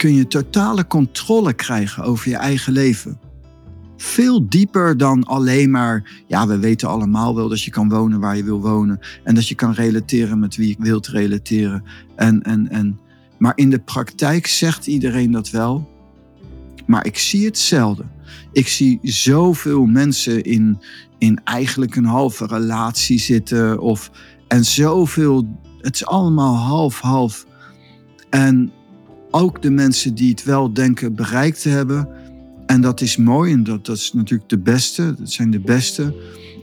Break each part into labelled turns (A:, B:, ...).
A: kun je totale controle krijgen over je eigen leven. Veel dieper dan alleen maar, ja, we weten allemaal wel dat je kan wonen waar je wil wonen. En dat je kan relateren met wie je wilt relateren. En, en, en, maar in de praktijk zegt iedereen dat wel. Maar ik zie het zelden. Ik zie zoveel mensen in, in eigenlijk een halve relatie zitten. Of, en zoveel, het is allemaal half-half. En ook de mensen die het wel denken bereikt te hebben. En dat is mooi en dat, dat is natuurlijk de beste. Dat zijn de beste.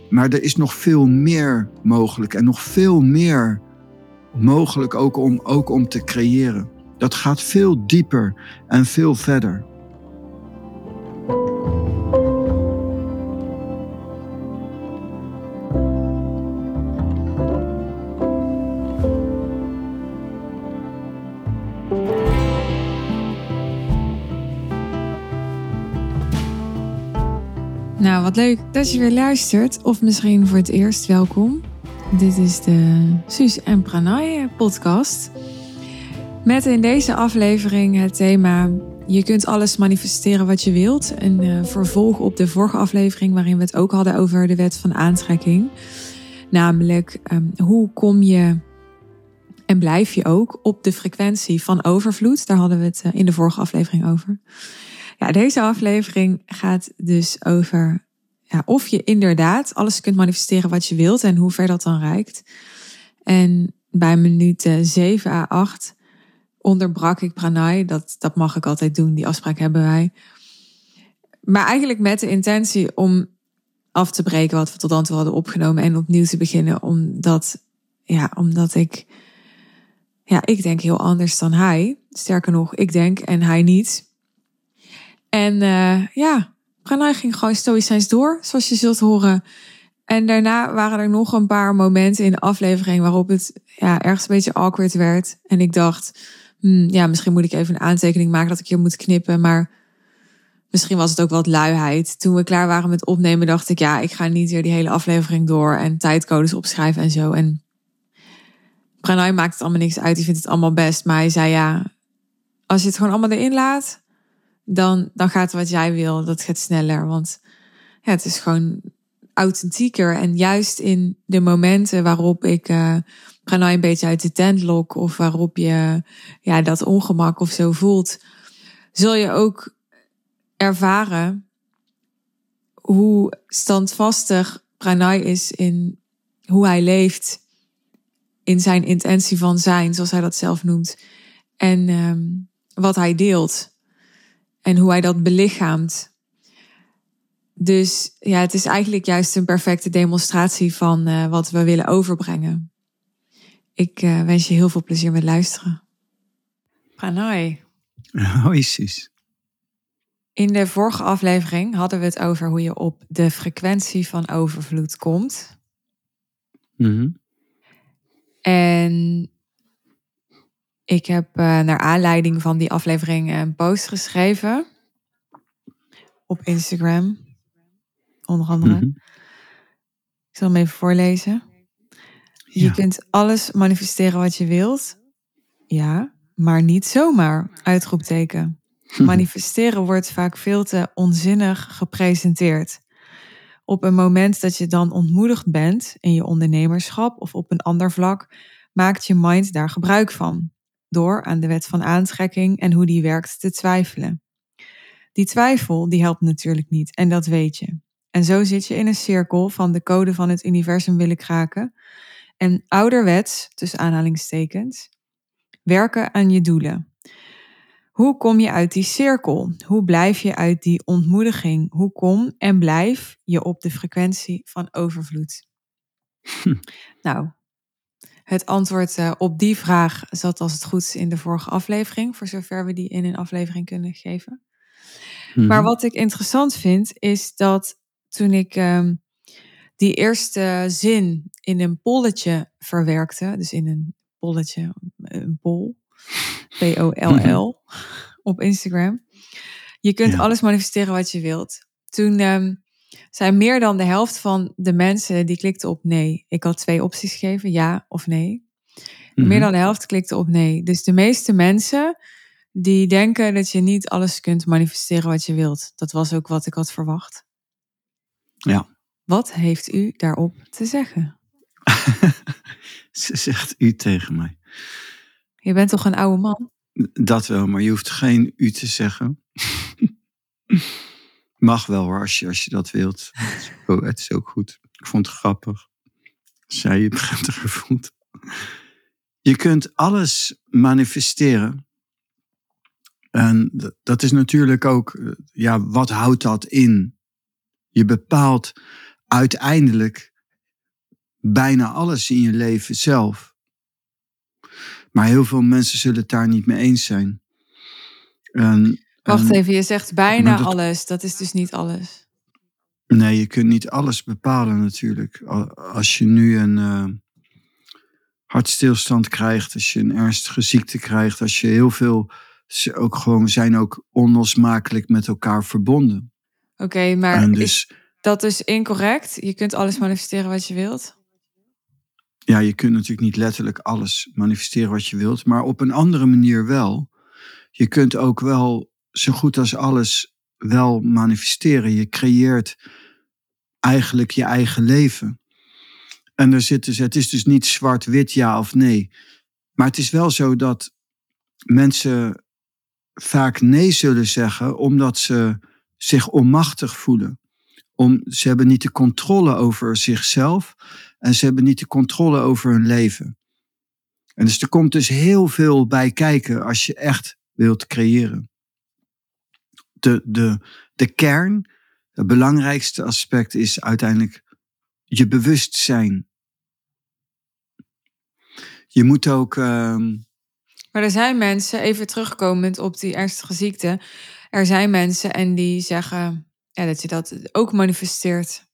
A: Maar er is nog veel meer mogelijk. En nog veel meer mogelijk ook om, ook om te creëren. Dat gaat veel dieper en veel verder.
B: Leuk dat je weer luistert. Of misschien voor het eerst welkom. Dit is de Suus en Pranay podcast. Met in deze aflevering het thema... Je kunt alles manifesteren wat je wilt. Een uh, vervolg op de vorige aflevering... waarin we het ook hadden over de wet van aantrekking. Namelijk, um, hoe kom je en blijf je ook op de frequentie van overvloed? Daar hadden we het uh, in de vorige aflevering over. Ja, deze aflevering gaat dus over ja, of je inderdaad alles kunt manifesteren wat je wilt en hoe ver dat dan reikt. En bij minuten 7 à 8 onderbrak ik Pranay. Dat, dat mag ik altijd doen, die afspraak hebben wij. Maar eigenlijk met de intentie om af te breken wat we tot dan toe hadden opgenomen en opnieuw te beginnen. Omdat, ja, omdat ik, ja, ik denk heel anders dan hij. Sterker nog, ik denk en hij niet. En uh, ja, Pranay ging gewoon stoïcijns door, zoals je zult horen. En daarna waren er nog een paar momenten in de aflevering waarop het ja, ergens een beetje awkward werd. En ik dacht, hmm, ja, misschien moet ik even een aantekening maken dat ik hier moet knippen. Maar misschien was het ook wat luiheid. Toen we klaar waren met opnemen, dacht ik, ja, ik ga niet weer die hele aflevering door en tijdcodes opschrijven en zo. En Pranay maakt het allemaal niks uit, die vindt het allemaal best. Maar hij zei, ja, als je het gewoon allemaal erin laat, dan, dan gaat wat jij wil, dat gaat sneller. Want ja, het is gewoon authentieker. En juist in de momenten waarop ik uh, Pranay een beetje uit de tent lok, of waarop je ja, dat ongemak of zo voelt, zul je ook ervaren hoe standvastig Pranay is in hoe hij leeft, in zijn intentie van zijn, zoals hij dat zelf noemt, en um, wat hij deelt en hoe hij dat belichaamt. Dus ja, het is eigenlijk juist een perfecte demonstratie van uh, wat we willen overbrengen. Ik uh, wens je heel veel plezier met luisteren. Pranay.
A: Hoi Sis.
B: In de vorige aflevering hadden we het over hoe je op de frequentie van overvloed komt.
A: Mm -hmm.
B: En ik heb uh, naar aanleiding van die aflevering een post geschreven. Op Instagram. Onder andere. Mm -hmm. Ik zal hem even voorlezen. Ja. Je kunt alles manifesteren wat je wilt. Ja, maar niet zomaar. Uitroepteken. Manifesteren wordt vaak veel te onzinnig gepresenteerd. Op een moment dat je dan ontmoedigd bent in je ondernemerschap of op een ander vlak, maakt je mind daar gebruik van door aan de wet van aantrekking en hoe die werkt te twijfelen. Die twijfel die helpt natuurlijk niet en dat weet je. En zo zit je in een cirkel van de code van het universum willen kraken en ouderwets, tussen aanhalingstekens, werken aan je doelen. Hoe kom je uit die cirkel? Hoe blijf je uit die ontmoediging? Hoe kom en blijf je op de frequentie van overvloed? Hm. Nou, het antwoord uh, op die vraag zat als het goed is in de vorige aflevering, voor zover we die in een aflevering kunnen geven. Mm-hmm. Maar wat ik interessant vind, is dat toen ik um, die eerste zin in een polletje verwerkte, dus in een polletje, een poll, P-O-L-L, op Instagram. Je kunt ja. alles manifesteren wat je wilt. Toen um, zijn meer dan de helft van de mensen die klikten op nee. Ik had twee opties gegeven, ja of nee. Mm-hmm. Meer dan de helft klikte op nee. Dus de meeste mensen die denken dat je niet alles kunt manifesteren wat je wilt. Dat was ook wat ik had verwacht.
A: Ja.
B: Wat heeft u daarop te zeggen?
A: Ze zegt u tegen mij.
B: Je bent toch een oude man?
A: Dat wel, maar je hoeft geen u te zeggen. Mag wel hoor, als je, als je dat wilt. Oh, het is ook goed. Ik vond het grappig. Zij je prettiger voelt. Je kunt alles manifesteren. En dat is natuurlijk ook, eh, ja, wat houdt dat in? Je bepaalt uiteindelijk bijna alles in je leven zelf. Maar heel veel mensen zullen het daar niet mee eens zijn. En,
B: Wacht even, je zegt bijna alles. Dat is dus niet alles.
A: Nee, je kunt niet alles bepalen natuurlijk. Als je nu een uh, hartstilstand krijgt, als je een ernstige ziekte krijgt, als je heel veel, ze ook gewoon zijn ook onlosmakelijk met elkaar verbonden.
B: Oké, maar dus, is dat is incorrect? Je kunt alles manifesteren wat je wilt?
A: Ja, je kunt natuurlijk niet letterlijk alles manifesteren wat je wilt, maar op een andere manier wel. Je kunt ook wel zo goed als alles wel manifesteren. Je creëert eigenlijk je eigen leven. En er zit dus, het is dus niet zwart-wit ja of nee. Maar het is wel zo dat mensen vaak nee zullen zeggen omdat ze zich onmachtig voelen. Om, ze hebben niet de controle over zichzelf en ze hebben niet de controle over hun leven. En dus er komt dus heel veel bij kijken als je echt wilt creëren. De, de, de kern, het belangrijkste aspect is uiteindelijk je bewustzijn. Je moet ook. Uh...
B: Maar er zijn mensen, even terugkomend op die ernstige ziekte. Er zijn mensen en die zeggen ja, dat je dat ook manifesteert.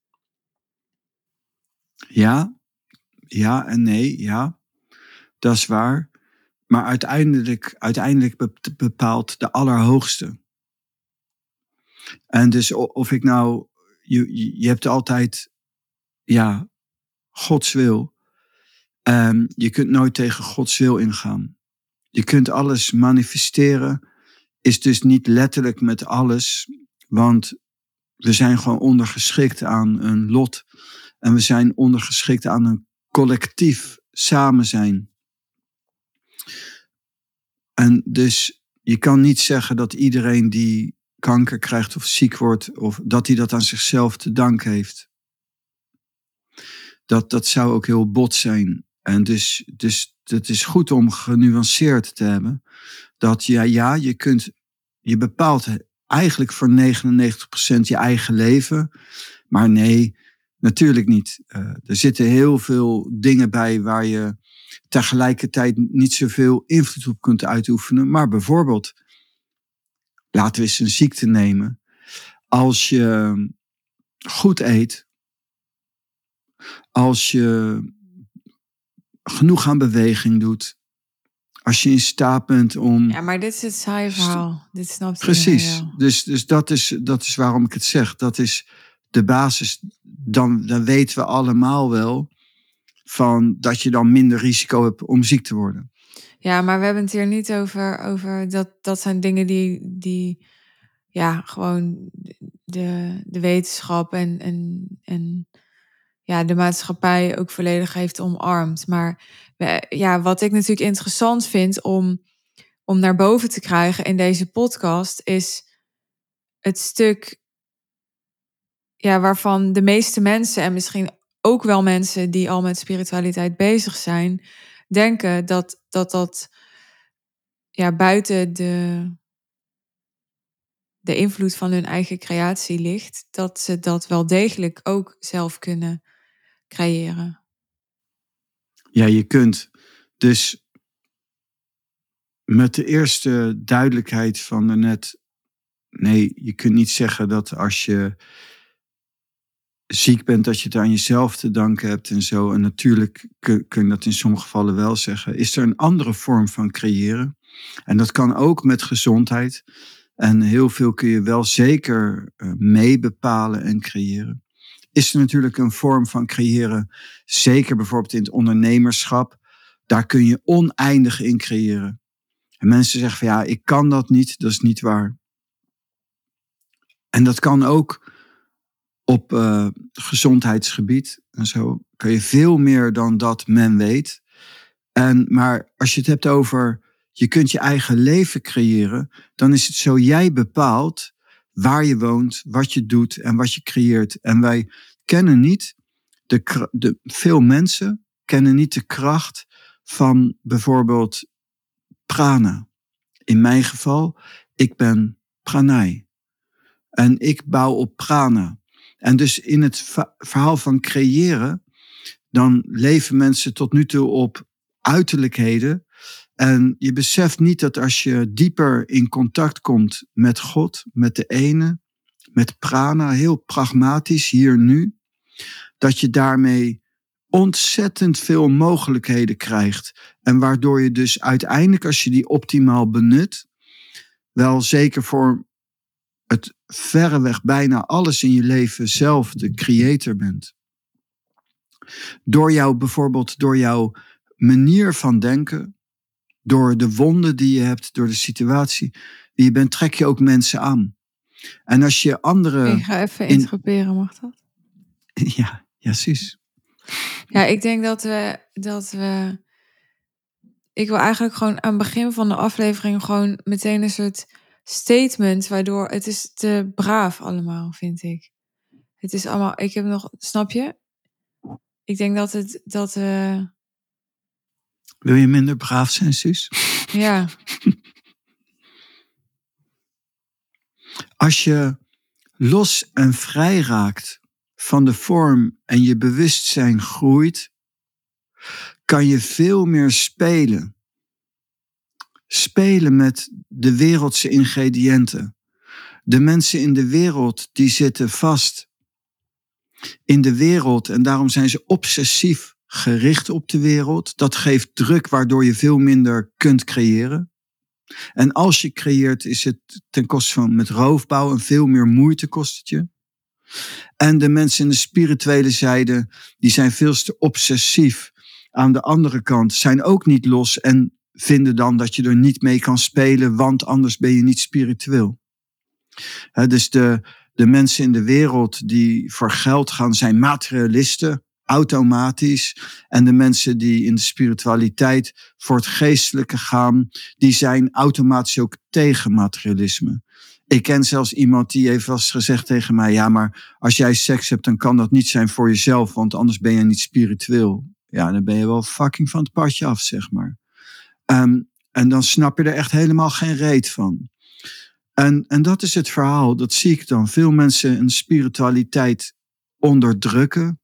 A: Ja, ja en nee, ja. Dat is waar. Maar uiteindelijk, uiteindelijk bepaalt de Allerhoogste. En dus of ik nou, je, je hebt altijd, ja, Gods wil. Um, je kunt nooit tegen Gods wil ingaan. Je kunt alles manifesteren, is dus niet letterlijk met alles, want we zijn gewoon ondergeschikt aan een lot. En we zijn ondergeschikt aan een collectief samen zijn. En dus je kan niet zeggen dat iedereen die kanker krijgt of ziek wordt, of dat hij dat aan zichzelf te danken heeft. Dat, dat zou ook heel bot zijn. En dus, dus het is goed om genuanceerd te hebben. Dat ja, ja, je kunt, je bepaalt eigenlijk voor 99% je eigen leven. Maar nee, natuurlijk niet. Uh, er zitten heel veel dingen bij waar je tegelijkertijd niet zoveel invloed op kunt uitoefenen. Maar bijvoorbeeld, laten we eens een ziekte nemen. Als je goed eet, als je genoeg aan beweging doet, als je in staat bent om.
B: Ja, maar dit is het saaie verhaal. Dit snapt
A: Precies. Dus, dus dat, is, dat is waarom ik het zeg. Dat is de basis. Dan, dan weten we allemaal wel van dat je dan minder risico hebt om ziek te worden.
B: Ja, maar we hebben het hier niet over. over dat, dat zijn dingen die, die ja, gewoon de, de wetenschap en, en, en ja, de maatschappij ook volledig heeft omarmd. Maar ja, wat ik natuurlijk interessant vind om, om naar boven te krijgen in deze podcast, is het stuk ja, waarvan de meeste mensen en misschien ook wel mensen die al met spiritualiteit bezig zijn, denken dat dat, dat ja, buiten de, de invloed van hun eigen creatie ligt, dat ze dat wel degelijk ook zelf kunnen creëren.
A: Ja, je kunt dus met de eerste duidelijkheid van net, nee, je kunt niet zeggen dat als je ziek bent, dat je het aan jezelf te danken hebt en zo. En natuurlijk kun, je dat in sommige gevallen wel zeggen. Is er een andere vorm van creëren? En dat kan ook met gezondheid. En heel veel kun je wel zeker uh, mee bepalen en creëren. Is er natuurlijk een vorm van creëren, zeker bijvoorbeeld in het ondernemerschap. Daar kun je oneindig in creëren. En mensen zeggen van ja, ik kan dat niet, dat is niet waar. En dat kan ook op uh, gezondheidsgebied en zo. Kan je veel meer dan dat men weet. En, maar als je het hebt over je kunt je eigen leven creëren, dan is het zo jij bepaalt waar je woont, wat je doet en wat je creëert. En wij kennen niet, de, de, veel mensen kennen niet de kracht van bijvoorbeeld prana. In mijn geval, ik ben pranay. En ik bouw op prana. En dus in het verhaal van creëren, dan leven mensen tot nu toe op uiterlijkheden. En je beseft niet dat als je dieper in contact komt met God, met de ene, met prana, heel pragmatisch hier nu, dat je daarmee ontzettend veel mogelijkheden krijgt. En waardoor je dus uiteindelijk, als je die optimaal benut, wel zeker voor het verreweg bijna alles in je leven zelf de creator bent. Door jou bijvoorbeeld, door jouw manier van denken, door de wonden die je hebt, door de situatie die je bent, trek je ook mensen aan. En als je andere.
B: Ik ga even interroperen, mag dat?
A: Ja, ja, precies.
B: Ja, ik denk dat we, dat we. Ik wil eigenlijk gewoon aan het begin van de aflevering gewoon meteen een soort statement, waardoor het is te braaf allemaal, vind ik. Het is allemaal, ik heb nog, snap je? Ik denk dat het, dat, uh,
A: wil je minder braaf zijn, Suus?
B: Ja.
A: Als je los en vrij raakt van de vorm en je bewustzijn groeit, kan je veel meer spelen. Spelen met de wereldse ingrediënten. De mensen in de wereld die zitten vast in de wereld en daarom zijn ze obsessief gericht op de wereld. Dat geeft druk waardoor je veel minder kunt creëren. En als je creëert, is het ten koste van met roofbouw en veel meer moeite kost het je. En de mensen in de spirituele zijde, die zijn veel te obsessief. Aan de andere kant zijn ook niet los en vinden dan dat je er niet mee kan spelen, want anders ben je niet spiritueel. dus de, de mensen in de wereld die voor geld gaan, zijn materialisten automatisch. En de mensen die in de spiritualiteit voor het geestelijke gaan, die zijn automatisch ook tegen materialisme. Ik ken zelfs iemand die heeft eens gezegd tegen mij: Ja, maar als jij seks hebt, dan kan dat niet zijn voor jezelf, want anders ben je niet spiritueel. Ja, dan ben je wel fucking van het padje af, zeg maar. Um, en dan snap je er echt helemaal geen reet van. En, en dat is het verhaal, dat zie ik dan. Veel mensen een spiritualiteit onderdrukken.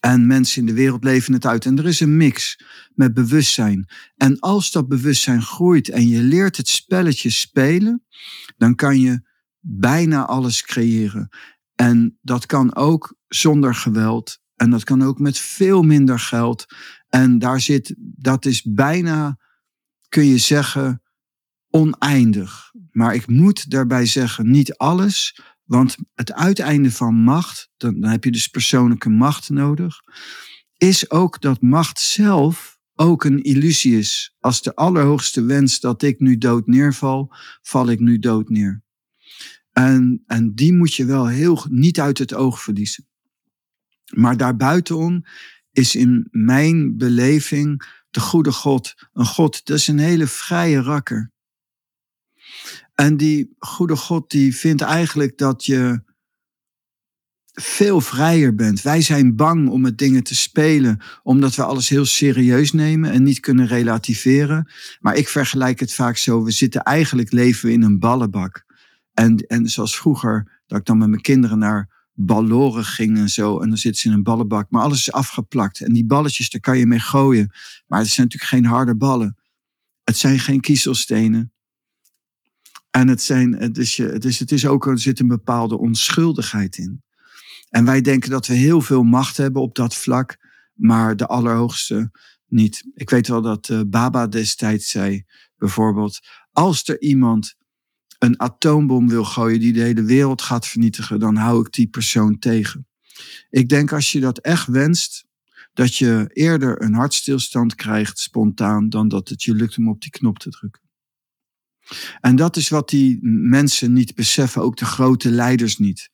A: En mensen in de wereld leven het uit. En er is een mix met bewustzijn. En als dat bewustzijn groeit en je leert het spelletje spelen, dan kan je bijna alles creëren. En dat kan ook zonder geweld. En dat kan ook met veel minder geld. En daar zit, dat is bijna, kun je zeggen, oneindig. Maar ik moet daarbij zeggen, niet alles, want het uiteinde van macht, dan, dan heb je dus persoonlijke macht nodig, is ook dat macht zelf ook een illusie is. Als de allerhoogste wens dat ik nu dood neerval, val ik nu dood neer. En, en die moet je wel heel niet uit het oog verliezen. Maar daarbuitenom is in mijn beleving de goede God een God, dat is een hele vrije rakker. En die goede God die vindt eigenlijk dat je veel vrijer bent. Wij zijn bang om met dingen te spelen, omdat we alles heel serieus nemen en niet kunnen relativeren. Maar ik vergelijk het vaak zo: we zitten eigenlijk leven in een ballenbak. En, en zoals vroeger, dat ik dan met mijn kinderen naar balloren ging en zo. En dan zitten ze in een ballenbak. Maar alles is afgeplakt. En die balletjes, daar kan je mee gooien. Maar het zijn natuurlijk geen harde ballen. Het zijn geen kiezelstenen. En het, zijn, dus je, het, is, het is ook, er zit een bepaalde onschuldigheid in. En wij denken dat we heel veel macht hebben op dat vlak, maar de allerhoogste niet. Ik weet wel dat uh, Baba destijds zei, bijvoorbeeld, als er iemand een atoombom wil gooien die de hele wereld gaat vernietigen, dan hou ik die persoon tegen. Ik denk als je dat echt wenst, dat je eerder een hartstilstand krijgt spontaan dan dat het je lukt om op die knop te drukken. En dat is wat die mensen niet beseffen, ook de grote leiders niet.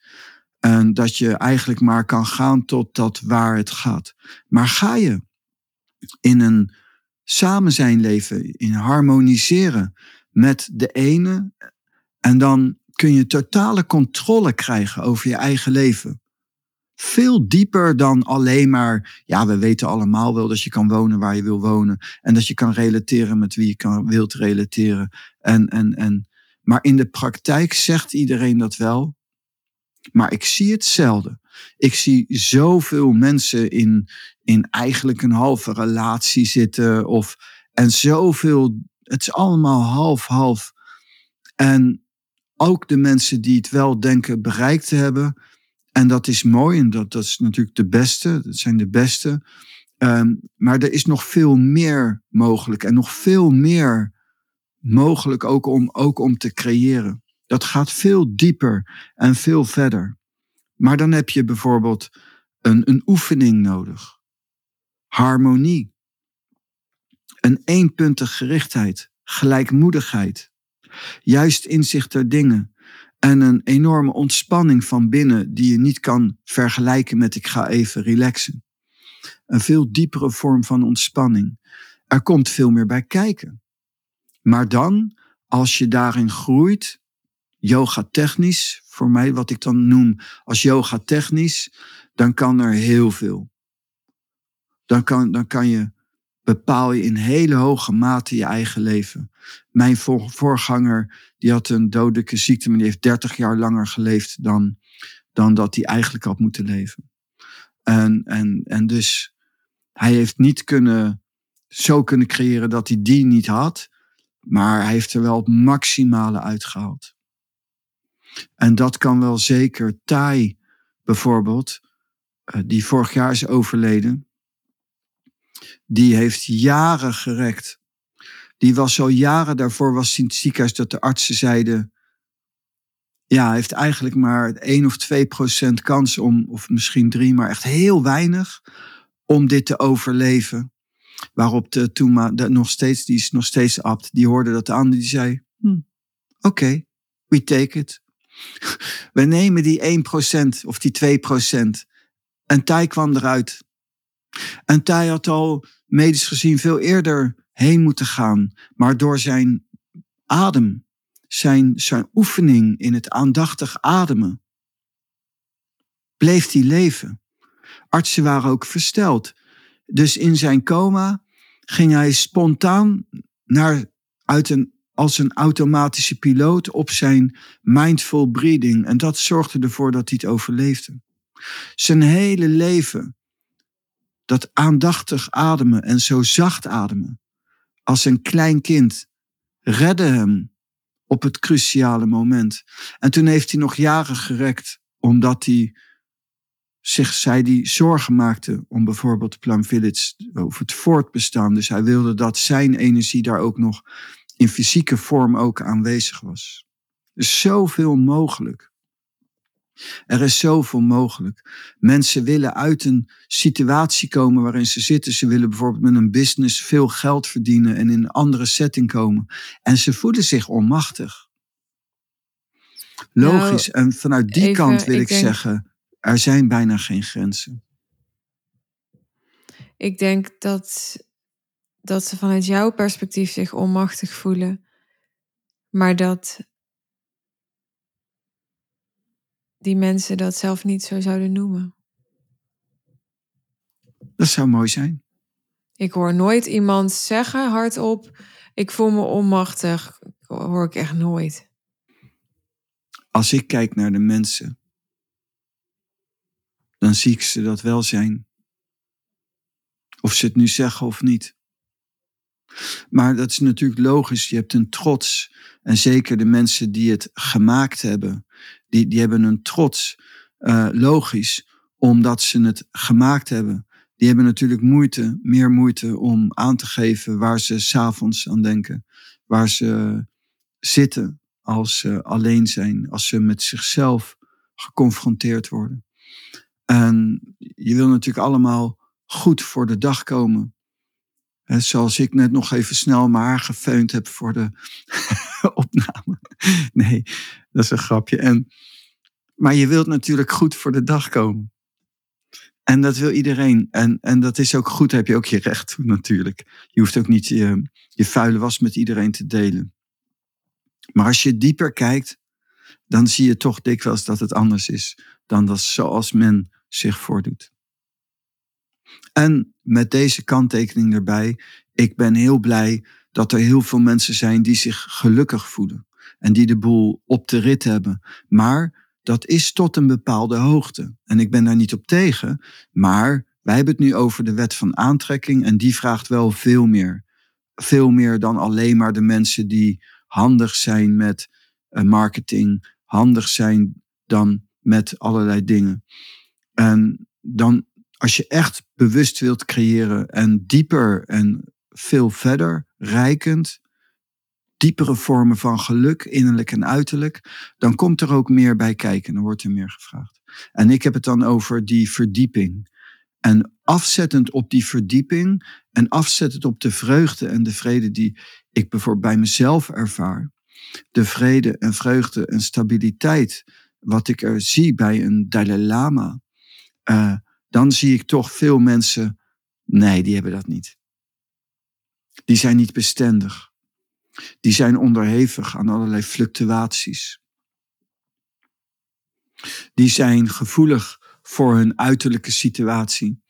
A: En dat je eigenlijk maar kan gaan tot dat waar het gaat. Maar ga je in een samen zijn leven, in harmoniseren met de ene, en dan kun je totale controle krijgen over je eigen leven. Veel dieper dan alleen maar, ja, we weten allemaal wel dat je kan wonen waar je wil wonen. En dat je kan relateren met wie je kan, wilt relateren. En, en, en. Maar in de praktijk zegt iedereen dat wel. Maar ik zie het zelden. Ik zie zoveel mensen in, in eigenlijk een halve relatie zitten. Of, en zoveel, het is allemaal half-half. En ook de mensen die het wel denken bereikt te hebben. En dat is mooi en dat, dat is natuurlijk de beste. Dat zijn de beste. Um, maar er is nog veel meer mogelijk en nog veel meer mogelijk ook om, ook om te creëren. Dat gaat veel dieper en veel verder. Maar dan heb je bijvoorbeeld een, een oefening nodig. Harmonie. Een eenpuntige gerichtheid. Gelijkmoedigheid. Juist inzicht der dingen. En een enorme ontspanning van binnen die je niet kan vergelijken met ik ga even relaxen. Een veel diepere vorm van ontspanning. Er komt veel meer bij kijken. Maar dan, als je daarin groeit, yoga technisch, voor mij wat ik dan noem als yoga technisch, dan kan er heel veel. Dan kan, dan kan je, bepaal je in hele hoge mate je eigen leven. Mijn voorganger, die had een dodelijke ziekte, maar die heeft 30 jaar langer geleefd dan, dan dat hij eigenlijk had moeten leven. En, en, en dus hij heeft niet kunnen, zo kunnen creëren dat hij die niet had. Maar hij heeft er wel het maximale uitgehaald. En dat kan wel zeker. Tai bijvoorbeeld, eh, die vorig jaar is overleden, die heeft jaren gerekt. Die was zo jaren daarvoor, was in het ziekenhuis dat de artsen zeiden, ja, hij heeft eigenlijk maar 1 of 2 procent kans om, of misschien 3, maar echt heel weinig, om dit te overleven. Waarop de toen de, nog steeds, die is nog steeds abt, die hoorde dat aan, die zei, hm, oké, we take it. We nemen die 1% of die 2%. En Thij kwam eruit. En Thij had al medisch gezien veel eerder heen moeten gaan. Maar door zijn adem, zijn, zijn oefening in het aandachtig ademen, bleef hij leven. Artsen waren ook versteld. Dus in zijn coma ging hij spontaan naar, uit een als een automatische piloot op zijn mindful breathing. En dat zorgde ervoor dat hij het overleefde. Zijn hele leven, dat aandachtig ademen en zo zacht ademen, als een klein kind, redde hem op het cruciale moment. En toen heeft hij nog jaren gerekt, omdat hij zich, zei die zorgen maakte om bijvoorbeeld Plum Village, over het voortbestaan. Dus hij wilde dat zijn energie daar ook nog in fysieke vorm ook aanwezig was. Is zoveel mogelijk. Er is zoveel mogelijk. Mensen willen uit een situatie komen waarin ze zitten. Ze willen bijvoorbeeld met een business veel geld verdienen en in een andere setting komen. En ze voelen zich onmachtig. Logisch. Nou, en vanuit die kant wil ik, ik zeggen, er zijn bijna geen grenzen.
B: Ik denk dat dat ze vanuit jouw perspectief zich onmachtig voelen, maar dat die mensen dat zelf niet zo zouden noemen.
A: Dat zou mooi zijn.
B: Ik hoor nooit iemand zeggen hardop: Ik voel me onmachtig. Hoor ik echt nooit.
A: Als ik kijk naar de mensen, dan zie ik ze dat wel zijn. Of ze het nu zeggen of niet. Maar dat is natuurlijk logisch. Je hebt een trots. En zeker de mensen die het gemaakt hebben, die, die hebben een trots. Uh, logisch, omdat ze het gemaakt hebben. Die hebben natuurlijk moeite, meer moeite om aan te geven waar ze s'avonds aan denken. Waar ze zitten als ze alleen zijn, als ze met zichzelf geconfronteerd worden. En je wil natuurlijk allemaal goed voor de dag komen. zoals ik net nog even snel mijn haar gefeund heb voor de opname. Nee, dat is een grapje. En, maar je wilt natuurlijk goed voor de dag komen. En dat wil iedereen. En, en dat is ook goed, heb je ook je recht toe natuurlijk. Je hoeft ook niet je, je vuile was met iedereen te delen. Maar als je dieper kijkt, dan zie je toch dikwijls dat het anders is dan dat zoals men zich voordoet. En met deze kanttekening erbij, ik ben heel blij dat er heel veel mensen zijn die zich gelukkig voelen en die de boel op de rit hebben. Maar dat is tot een bepaalde hoogte. En ik ben daar niet op tegen, maar wij hebben het nu over de wet van aantrekking en die vraagt wel veel meer. Veel meer dan alleen maar de mensen die handig zijn met eh, marketing, handig zijn dan met allerlei dingen. En dan, als je echt bewust wilt creëren en dieper en veel verder, rijkend, diepere vormen van geluk, innerlijk en uiterlijk, dan komt er ook meer bij kijken. Dan wordt er meer gevraagd. En ik heb het dan over die verdieping. En afzettend op die verdieping en afzettend op de vreugde en de vrede die ik bijvoorbeeld bij mezelf ervaar. De vrede en vreugde en stabiliteit, wat ik er zie bij een Dalai Lama, uh, dan zie ik toch veel mensen, nee, die hebben dat niet. Die zijn niet bestendig. Die zijn onderhevig aan allerlei fluctuaties. Die zijn gevoelig voor hun uiterlijke situatie.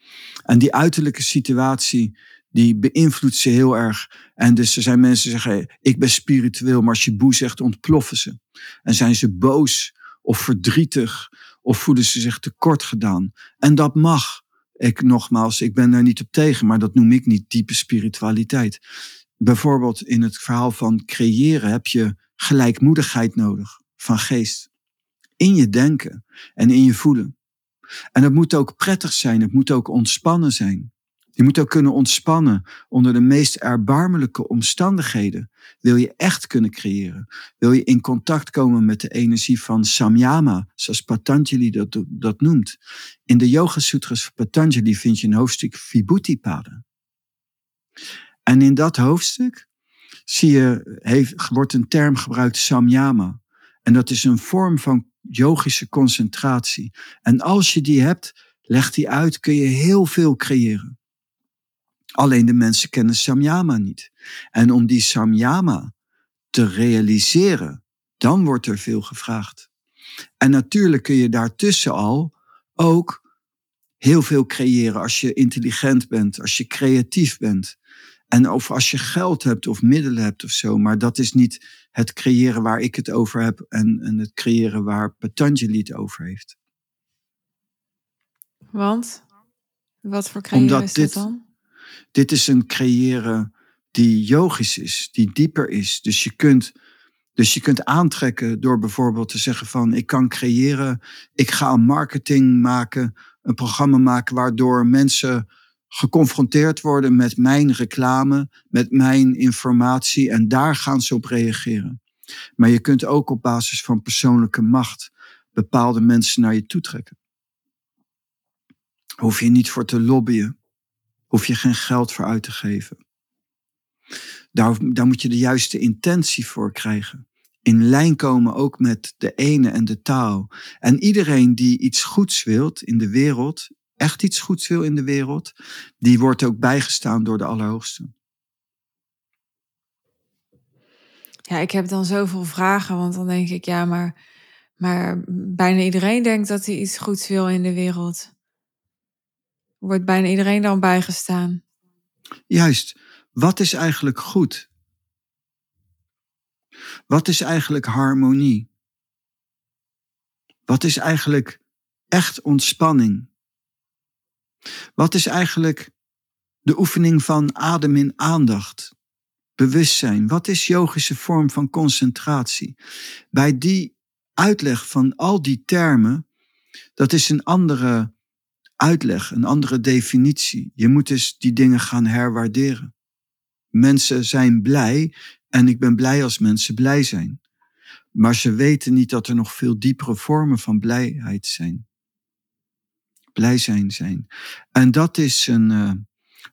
A: En die uiterlijke situatie, die beïnvloedt ze heel erg. En dus er zijn mensen die zeggen, ik ben spiritueel, maar als je boe zegt, ontploffen ze. En zijn ze boos of verdrietig of voelen ze zich tekort gedaan. En dat mag. Ik nogmaals, ik ben daar niet op tegen, maar dat noem ik niet diepe spiritualiteit. Bijvoorbeeld in het verhaal van creëren heb je gelijkmoedigheid nodig van geest. In je denken en in je voelen. En het moet ook prettig zijn, het moet ook ontspannen zijn. Je moet ook kunnen ontspannen onder de meest erbarmelijke omstandigheden. Wil je echt kunnen creëren? Wil je in contact komen met de energie van Samyama, zoals Patanjali dat, dat noemt? In de Yoga Sutras van Patanjali vind je een hoofdstuk Vibhuti-paden. En in dat hoofdstuk zie je, heeft, wordt een term gebruikt, samyama. En dat is een vorm van yogische concentratie. En als je die hebt, legt die uit, kun je heel veel creëren. Alleen de mensen kennen samyama niet. En om die samyama te realiseren, dan wordt er veel gevraagd. En natuurlijk kun je daartussen al ook heel veel creëren als je intelligent bent, als je creatief bent. En of als je geld hebt of middelen hebt of zo. Maar dat is niet het creëren waar ik het over heb en, en het creëren waar Patanjali het over heeft.
B: Want? Wat voor creëren Omdat is dit, dan?
A: Dit is een creëren die yogisch is, die dieper is. Dus je kunt, dus je kunt aantrekken door bijvoorbeeld te zeggen van ik kan creëren, ik ga een marketing maken, een programma maken waardoor mensen geconfronteerd worden met mijn reclame, met mijn informatie en daar gaan ze op reageren. Maar je kunt ook op basis van persoonlijke macht bepaalde mensen naar je toe trekken. Hoef je niet voor te lobbyen, hoef je geen geld voor uit te geven. Daar, daar moet je de juiste intentie voor krijgen. In lijn komen ook met de ene en de taal. En iedereen die iets goeds wilt in de wereld, echt iets goeds wil in de wereld, die wordt ook bijgestaan door de Allerhoogste.
B: Ja, ik heb dan zoveel vragen, want dan denk ik, ja, maar, maar bijna iedereen denkt dat hij iets goeds wil in de wereld. Wordt bijna iedereen dan bijgestaan?
A: Juist, wat is eigenlijk goed? Wat is eigenlijk harmonie? Wat is eigenlijk echt ontspanning? Wat is eigenlijk de oefening van adem in aandacht? Bewustzijn. Wat is yogische vorm van concentratie? Bij die uitleg van al die termen, dat is een andere uitleg, een andere definitie. Je moet dus die dingen gaan herwaarderen. Mensen zijn blij en ik ben blij als mensen blij zijn. Maar ze weten niet dat er nog veel diepere vormen van blijheid zijn. Blij zijn zijn. En dat is een, uh,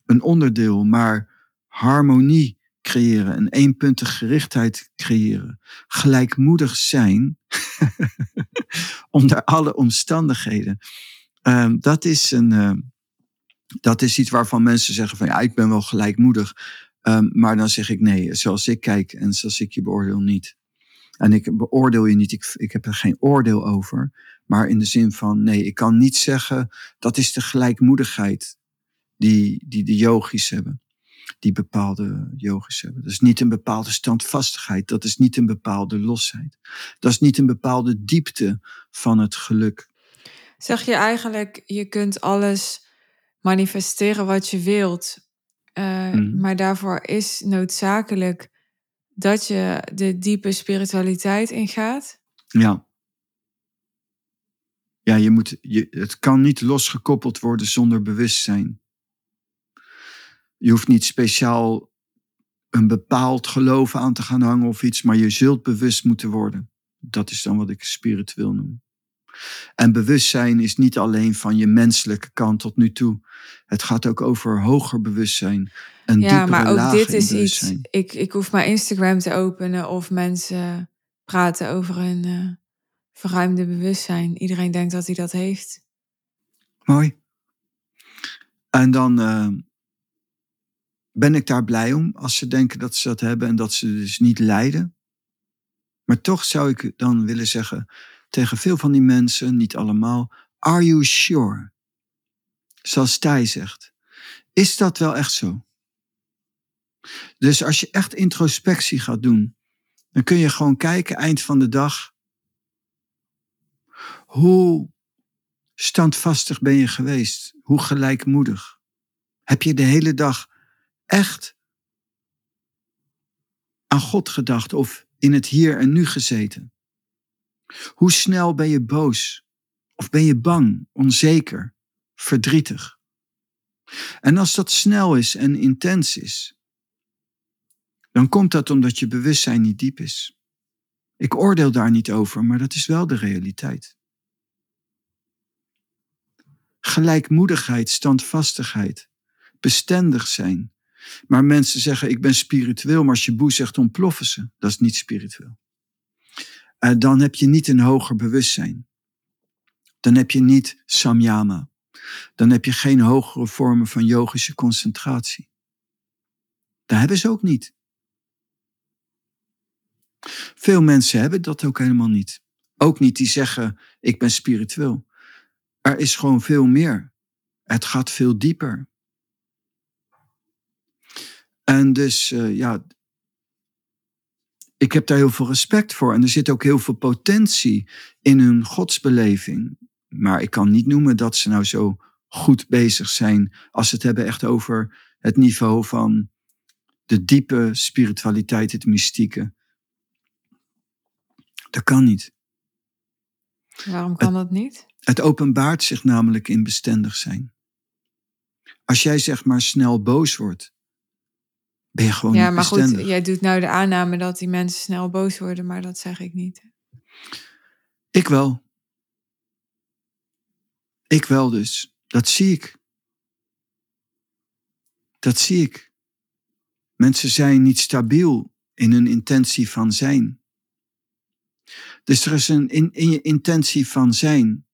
A: een onderdeel, maar harmonie creëren, een eenpuntige gerichtheid creëren, gelijkmoedig zijn onder alle omstandigheden. Uh, dat, is een, uh, dat is iets waarvan mensen zeggen van ja, ik ben wel gelijkmoedig. Um, maar dan zeg ik nee, zoals ik kijk en zoals ik je beoordeel niet. En ik beoordeel je niet, ik, ik heb er geen oordeel over. Maar in de zin van, nee, ik kan niet zeggen, dat is de gelijkmoedigheid die, die de yogis hebben. Die bepaalde yogis hebben. Dat is niet een bepaalde standvastigheid. Dat is niet een bepaalde losheid. Dat is niet een bepaalde diepte van het geluk.
B: Zeg je eigenlijk, je kunt alles manifesteren wat je wilt. Uh, mm. Maar daarvoor is noodzakelijk dat je de diepe spiritualiteit ingaat?
A: Ja. Ja, je moet, je, het kan niet losgekoppeld worden zonder bewustzijn. Je hoeft niet speciaal een bepaald geloof aan te gaan hangen of iets, maar je zult bewust moeten worden. Dat is dan wat ik spiritueel noem. En bewustzijn is niet alleen van je menselijke kant tot nu toe. Het gaat ook over hoger bewustzijn. Een ja, maar ook dit is iets.
B: Ik, ik hoef maar Instagram te openen of mensen praten over een uh, verruimde bewustzijn. Iedereen denkt dat hij dat heeft.
A: Mooi. En dan uh, ben ik daar blij om als ze denken dat ze dat hebben en dat ze dus niet lijden. Maar toch zou ik dan willen zeggen tegen veel van die mensen, niet allemaal, are you sure? Zoals Thij zegt. Is dat wel echt zo? Dus als je echt introspectie gaat doen, dan kun je gewoon kijken eind van de dag. Hoe standvastig ben je geweest? Hoe gelijkmoedig? Heb je de hele dag echt aan God gedacht of in het hier en nu gezeten? Hoe snel ben je boos? Of ben je bang, onzeker, verdrietig? En als dat snel is en intens is, dan komt dat omdat je bewustzijn niet diep is. Ik oordeel daar niet over, maar dat is wel de realiteit. Gelijkmoedigheid, standvastigheid, bestendig zijn. Maar mensen zeggen, ik ben spiritueel, maar als je boe zegt, ontploffen ze. Dat is niet spiritueel. Uh, dan heb je niet een hoger bewustzijn. Dan heb je niet samyama. Dan heb je geen hogere vormen van yogische concentratie. Dat hebben ze ook niet. Veel mensen hebben dat ook helemaal niet. Ook niet die zeggen, ik ben spiritueel. Er is gewoon veel meer. Het gaat veel dieper. En dus, uh, ja, ik heb daar heel veel respect voor. En er zit ook heel veel potentie in hun godsbeleving. Maar ik kan niet noemen dat ze nou zo goed bezig zijn als ze het hebben echt over het niveau van de diepe spiritualiteit, het mystieke. Dat kan niet.
B: Waarom kan dat niet?
A: Het openbaart zich namelijk in bestendig zijn. Als jij zeg maar snel boos wordt, ben je gewoon ja, maar goed,
B: jij doet nou de aanname dat die mensen snel boos worden, maar dat zeg ik niet.
A: Ik wel. Ik wel dus. Dat zie ik. Dat zie ik. Mensen zijn niet stabiel in hun intentie van zijn. Dus er is een, in, in je intentie van zijn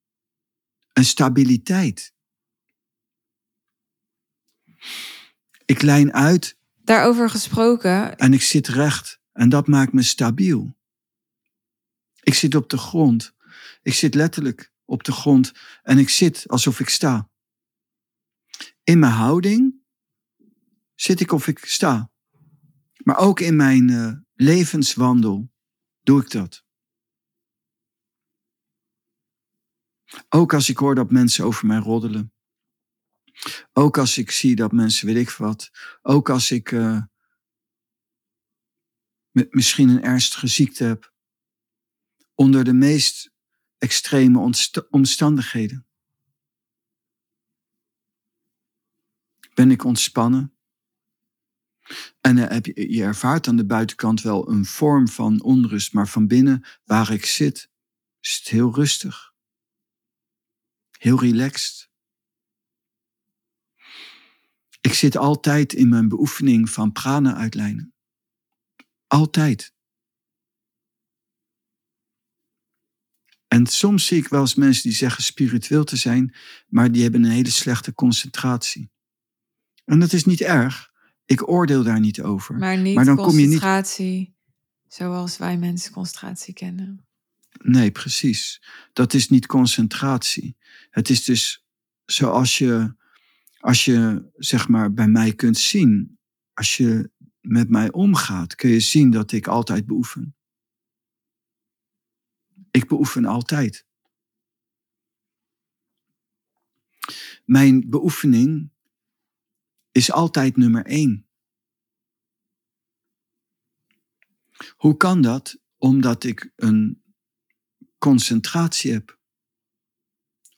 A: een stabiliteit. Ik lijn uit
B: Daarover gesproken.
A: En ik zit recht en dat maakt me stabiel. Ik zit op de grond. Ik zit letterlijk op de grond en ik zit alsof ik sta. In mijn houding zit ik of ik sta. Maar ook in mijn uh, levenswandel doe ik dat. Ook als ik hoor dat mensen over mij roddelen. Ook als ik zie dat mensen, weet ik wat, ook als ik uh, misschien een ernstige ziekte heb, onder de meest extreme omstandigheden. Ben ik ontspannen? En heb je, je ervaart aan de buitenkant wel een vorm van onrust, maar van binnen, waar ik zit, is het heel rustig heel relaxed. Ik zit altijd in mijn beoefening van prana uitlijnen. Altijd. En soms zie ik wel eens mensen die zeggen spiritueel te zijn, maar die hebben een hele slechte concentratie. En dat is niet erg. Ik oordeel daar niet over.
B: Maar niet
A: maar
B: concentratie zoals wij mensen concentratie kennen.
A: Nee, precies. Dat is niet concentratie. Het is dus zoals je, als je zeg maar bij mij kunt zien, als je met mij omgaat, kun je zien dat ik altijd beoefen. Ik beoefen altijd. Mijn beoefening is altijd nummer één. Hoe kan dat? Omdat ik een concentratie heb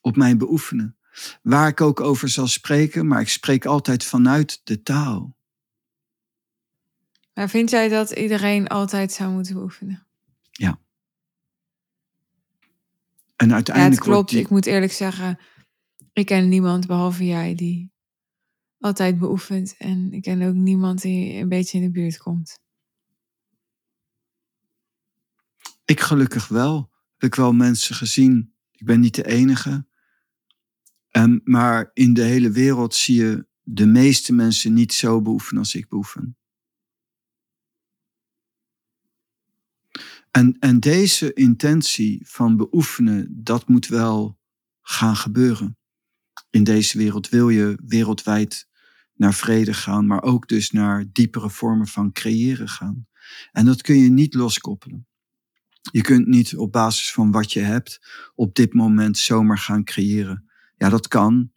A: op mijn beoefenen. Waar ik ook over zal spreken, maar ik spreek altijd vanuit de taal.
B: Maar vind jij dat iedereen altijd zou moeten beoefenen?
A: En
B: Ja,
A: uiteindelijk
B: het klopt.
A: die,
B: Ik moet eerlijk zeggen, ik ken niemand behalve jij die altijd beoefent. En ik ken ook niemand die een beetje in de buurt komt.
A: ik gelukkig wel. Heb ik wel mensen gezien. Ik ben niet de enige. Ehm, maar in de hele wereld zie je de meeste mensen niet zo beoefenen als ik beoefen. En, en deze intentie van beoefenen, dat moet wel gaan gebeuren. In deze wereld wil je wereldwijd naar vrede gaan, maar ook dus naar diepere vormen van creëren gaan. En dat kun je niet loskoppelen. Je kunt niet op basis van wat je hebt op dit moment zomaar gaan creëren. Ja, dat kan.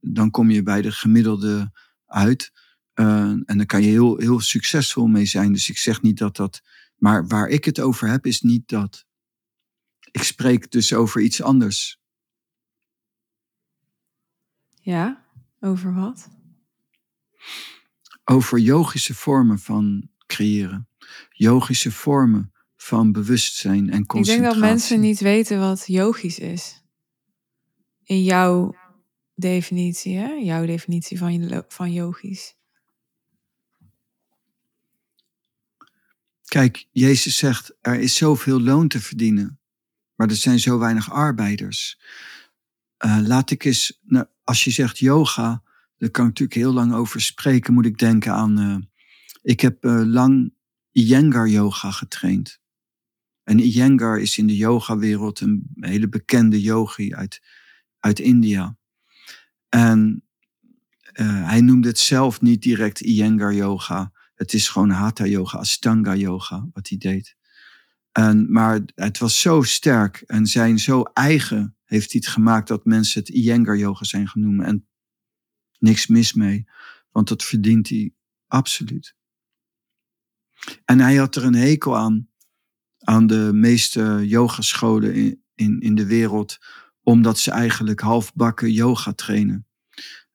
A: Dan kom je bij de gemiddelde uit. Eh, en dan kan je heel, heel succesvol mee zijn. Dus ik zeg niet dat dat. Maar waar ik het over heb, is niet dat. Ik spreek dus over iets anders.
B: Ja? Over wat?
A: Over yogische vormen van creëren. Yogische vormen van bewustzijn en
B: Ik
A: concentratie.
B: denk dat mensen niet weten wat yogisch is. In jouw definitie, hè? Jouw definitie van, van yogisch.
A: Kijk, Jezus zegt, er is zoveel loon te verdienen, maar er zijn zo weinig arbeiders. Eh, laat ik eens, nou, als je zegt yoga, daar kan ik natuurlijk heel lang over spreken, moet ik denken aan, eh, ik heb eh, lang Iyengar yoga getraind. En Iyengar is in de yogawereld een hele bekende yogi uit, uit India. En eh, hij noemde het zelf niet direct Iyengar yoga. Het is gewoon Hatha yoga, Astanga yoga, wat hij deed. En, maar het was zo sterk en zijn zo eigen heeft hij het gemaakt dat mensen het Iyengar yoga zijn genoemd. En niks mis mee, want dat verdient hij absoluut. En hij had er een hekel aan, aan de meeste yogascholen in, in, in de wereld, omdat ze eigenlijk halfbakken yoga trainen.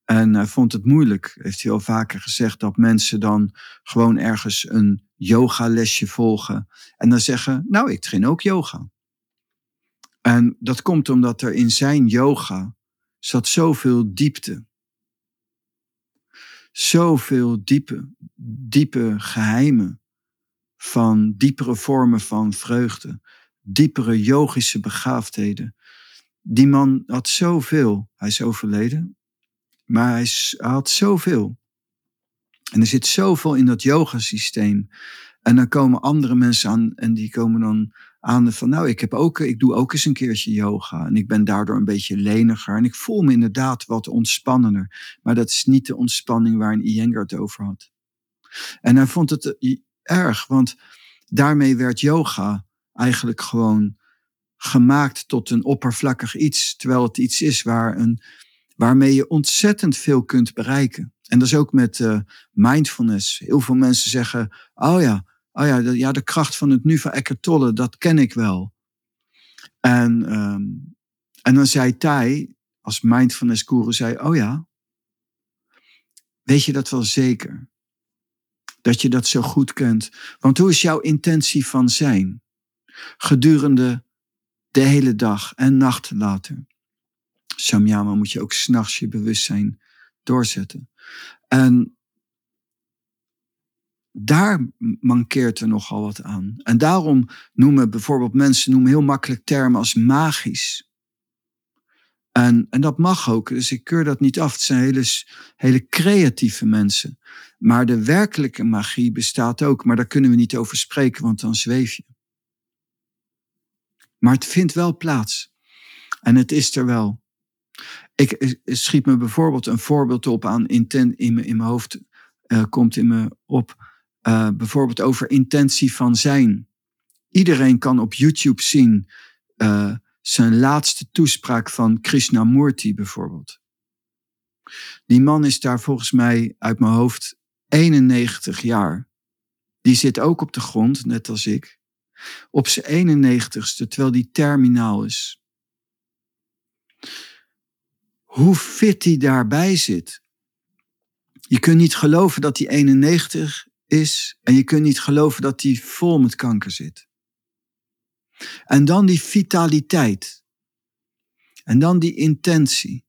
A: En hij vond het moeilijk, heeft hij al vaker gezegd, dat mensen dan gewoon ergens een yogalesje volgen en dan zeggen, nou, ik train ook yoga. En dat komt omdat er in zijn yoga zat zoveel diepte. Zoveel diepe, diepe geheimen van diepere vormen van vreugde, diepere yogische begaafdheden. Die man had zoveel, hij is overleden, maar hij had zoveel. En er zit zoveel in dat yogasysteem. En dan komen andere mensen aan en die komen dan aan van, nou, ik, heb ook, ik doe ook eens een keertje yoga. En ik ben daardoor een beetje leniger. En ik voel me inderdaad wat ontspannender. Maar dat is niet de ontspanning waar een Iyengar het over had. En hij vond het erg, want daarmee werd yoga eigenlijk gewoon gemaakt tot een oppervlakkig iets. Terwijl het iets is waar een, waarmee je ontzettend veel kunt bereiken. En dat is ook met uh, mindfulness. Heel veel mensen zeggen, oh ja, oh ja, de, ja, de kracht van het nu van Eckhart Tolle, dat ken ik wel. En, um, en dan zei Tai, als mindfulness guru, zei, oh ja, weet je dat wel zeker? Dat je dat zo goed kent. Want hoe is jouw intentie van zijn? Gedurende de hele dag en nacht later. Samyama moet je ook s'nachts je bewustzijn doorzetten. En daar mankeert er nogal wat aan. En daarom noemen bijvoorbeeld mensen noemen heel makkelijk termen als magisch. En, en dat mag ook, dus ik keur dat niet af. Het zijn hele, hele creatieve mensen. Maar de werkelijke magie bestaat ook, maar daar kunnen we niet over spreken, want dan zweef je. Maar het vindt wel plaats. En het is er wel. Ik schiet me bijvoorbeeld een voorbeeld op aan inten, in, mijn, in mijn hoofd, uh, komt in me op. Uh, bijvoorbeeld over intentie van zijn. Iedereen kan op YouTube zien uh, zijn laatste toespraak van Krishnamurti bijvoorbeeld. Die man is daar volgens mij uit mijn hoofd 91 jaar. Die zit ook op de grond, net als ik. Op zijn 91ste, terwijl die terminaal is. Hoe fit hij daarbij zit. Je kunt niet geloven dat hij 91 is en je kunt niet geloven dat hij vol met kanker zit. En dan die vitaliteit. En dan die intentie.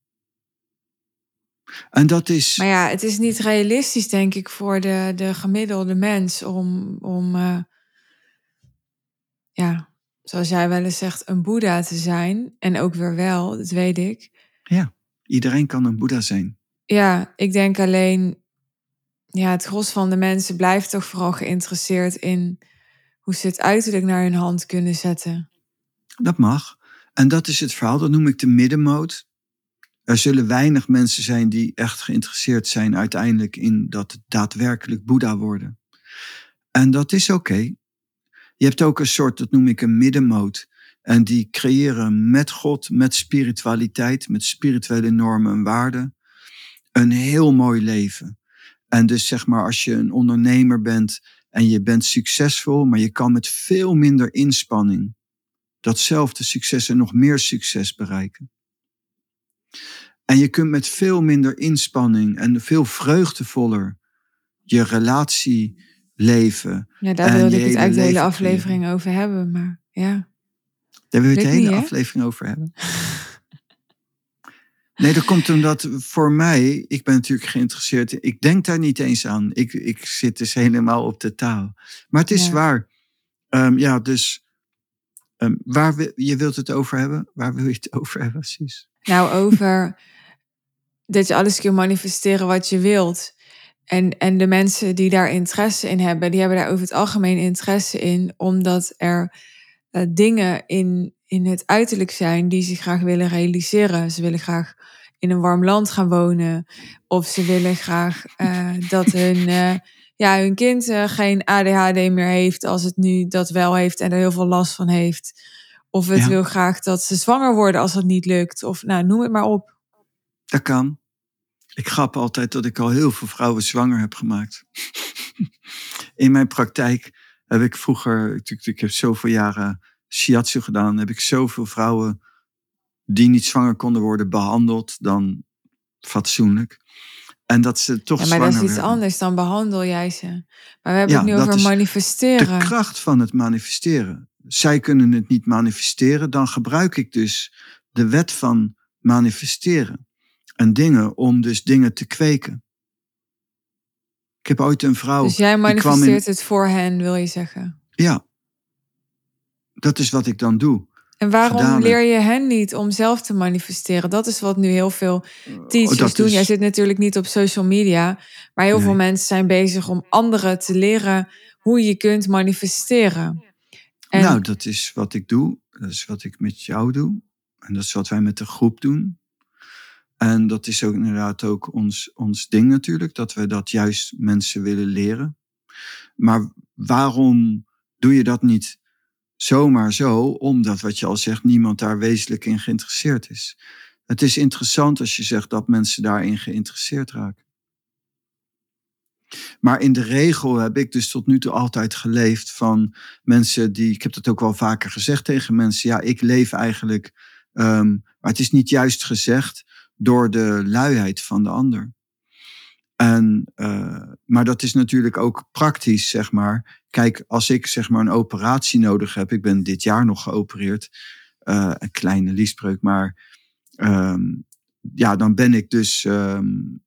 A: En dat is.
B: Maar ja, het is niet realistisch, denk ik, voor de, de gemiddelde mens om, om uh, ja, zoals jij wel eens zegt, een Boeddha te zijn. En ook weer wel, dat weet ik.
A: Ja, iedereen kan een Boeddha zijn.
B: Ja, ik denk alleen, ja, het gros van de mensen blijft toch vooral geïnteresseerd in hoe ze het uiterlijk naar hun hand kunnen zetten.
A: Dat mag. En dat is het verhaal, dat noem ik de middenmoot. Er zullen weinig mensen zijn die echt geïnteresseerd zijn uiteindelijk in dat daadwerkelijk Boeddha worden. En dat is oké. Je hebt ook een soort, dat noem ik een middenmoot. En die creëren met God, met spiritualiteit, met spirituele normen en waarden, een heel mooi leven. En dus zeg maar, als je een ondernemer bent en je bent succesvol, maar je kan met veel minder inspanning datzelfde succes en nog meer succes bereiken. En je kunt met veel minder inspanning en veel vreugdevoller je relatie leven.
B: Ja, daar wilde ik het eigenlijk de hele aflevering over hebben, maar ja.
A: Daar wil je het de hele aflevering over hebben. Nee, dat komt omdat voor mij, ik ben natuurlijk geïnteresseerd, ik denk daar niet eens aan. Ik, ik zit dus helemaal op de taal. Maar het is waar. Um, ja, dus um, waar je wilt het over hebben? Waar wil je het over hebben, precies?
B: Nou, over dat je alles kunt manifesteren wat je wilt. En, en de mensen die daar interesse in hebben, die hebben daar over het algemeen interesse in, omdat er uh, dingen in, in het uiterlijk zijn die ze graag willen realiseren. Ze willen graag in een warm land gaan wonen. Of ze willen graag uh, dat hun, uh, ja, hun kind geen ADHD meer heeft als het nu dat wel heeft en er heel veel last van heeft. Of het wil graag dat ze zwanger worden als dat niet lukt. Of nou, noem het maar op.
A: Dat kan. Ik grap altijd dat ik al heel veel vrouwen zwanger heb gemaakt. In mijn praktijk heb ik vroeger, ik, ik heb zoveel jaren shiatsu gedaan, heb ik zoveel vrouwen die niet zwanger konden worden behandeld dan fatsoenlijk. En dat ze toch
B: ja, maar dat is iets anders, dan behandel jij ze. Maar we hebben het nu over manifesteren.
A: De kracht van het manifesteren. Zij kunnen het niet manifesteren, dan gebruik ik dus de wet van manifesteren en dingen om dus dingen te kweken. Ik heb ooit een vrouw.
B: Dus jij manifesteert het voor hen, wil je zeggen?
A: Ja. Dat is wat ik dan doe.
B: En waarom leer je hen niet om zelf te manifesteren? Dat is wat nu heel veel oh, teachers doen. Jij zit natuurlijk niet op social media, maar heel veel mensen zijn bezig om anderen te leren hoe je kunt manifesteren.
A: En... Nou, dat is wat ik doe. Dat is wat ik met jou doe. En dat is wat wij met de groep doen. En dat is ook inderdaad ook ons, ons ding natuurlijk, dat we dat juist mensen willen leren. Maar waarom doe je dat niet zomaar zo? Omdat, wat je al zegt, niemand daar wezenlijk in geïnteresseerd is. Het is interessant als je zegt dat mensen daarin geïnteresseerd raken. Maar in de regel heb ik dus tot nu toe altijd geleefd van mensen die, ik heb dat ook wel vaker gezegd tegen mensen, ja, ik leef eigenlijk, um, maar het is niet juist gezegd, door de luiheid van de ander. En, uh, maar dat is natuurlijk ook praktisch, zeg maar. Kijk, als ik zeg maar een operatie nodig heb, ik ben dit jaar nog geopereerd, uh, een kleine liesbreuk, maar um, ja, dan ben ik dus um,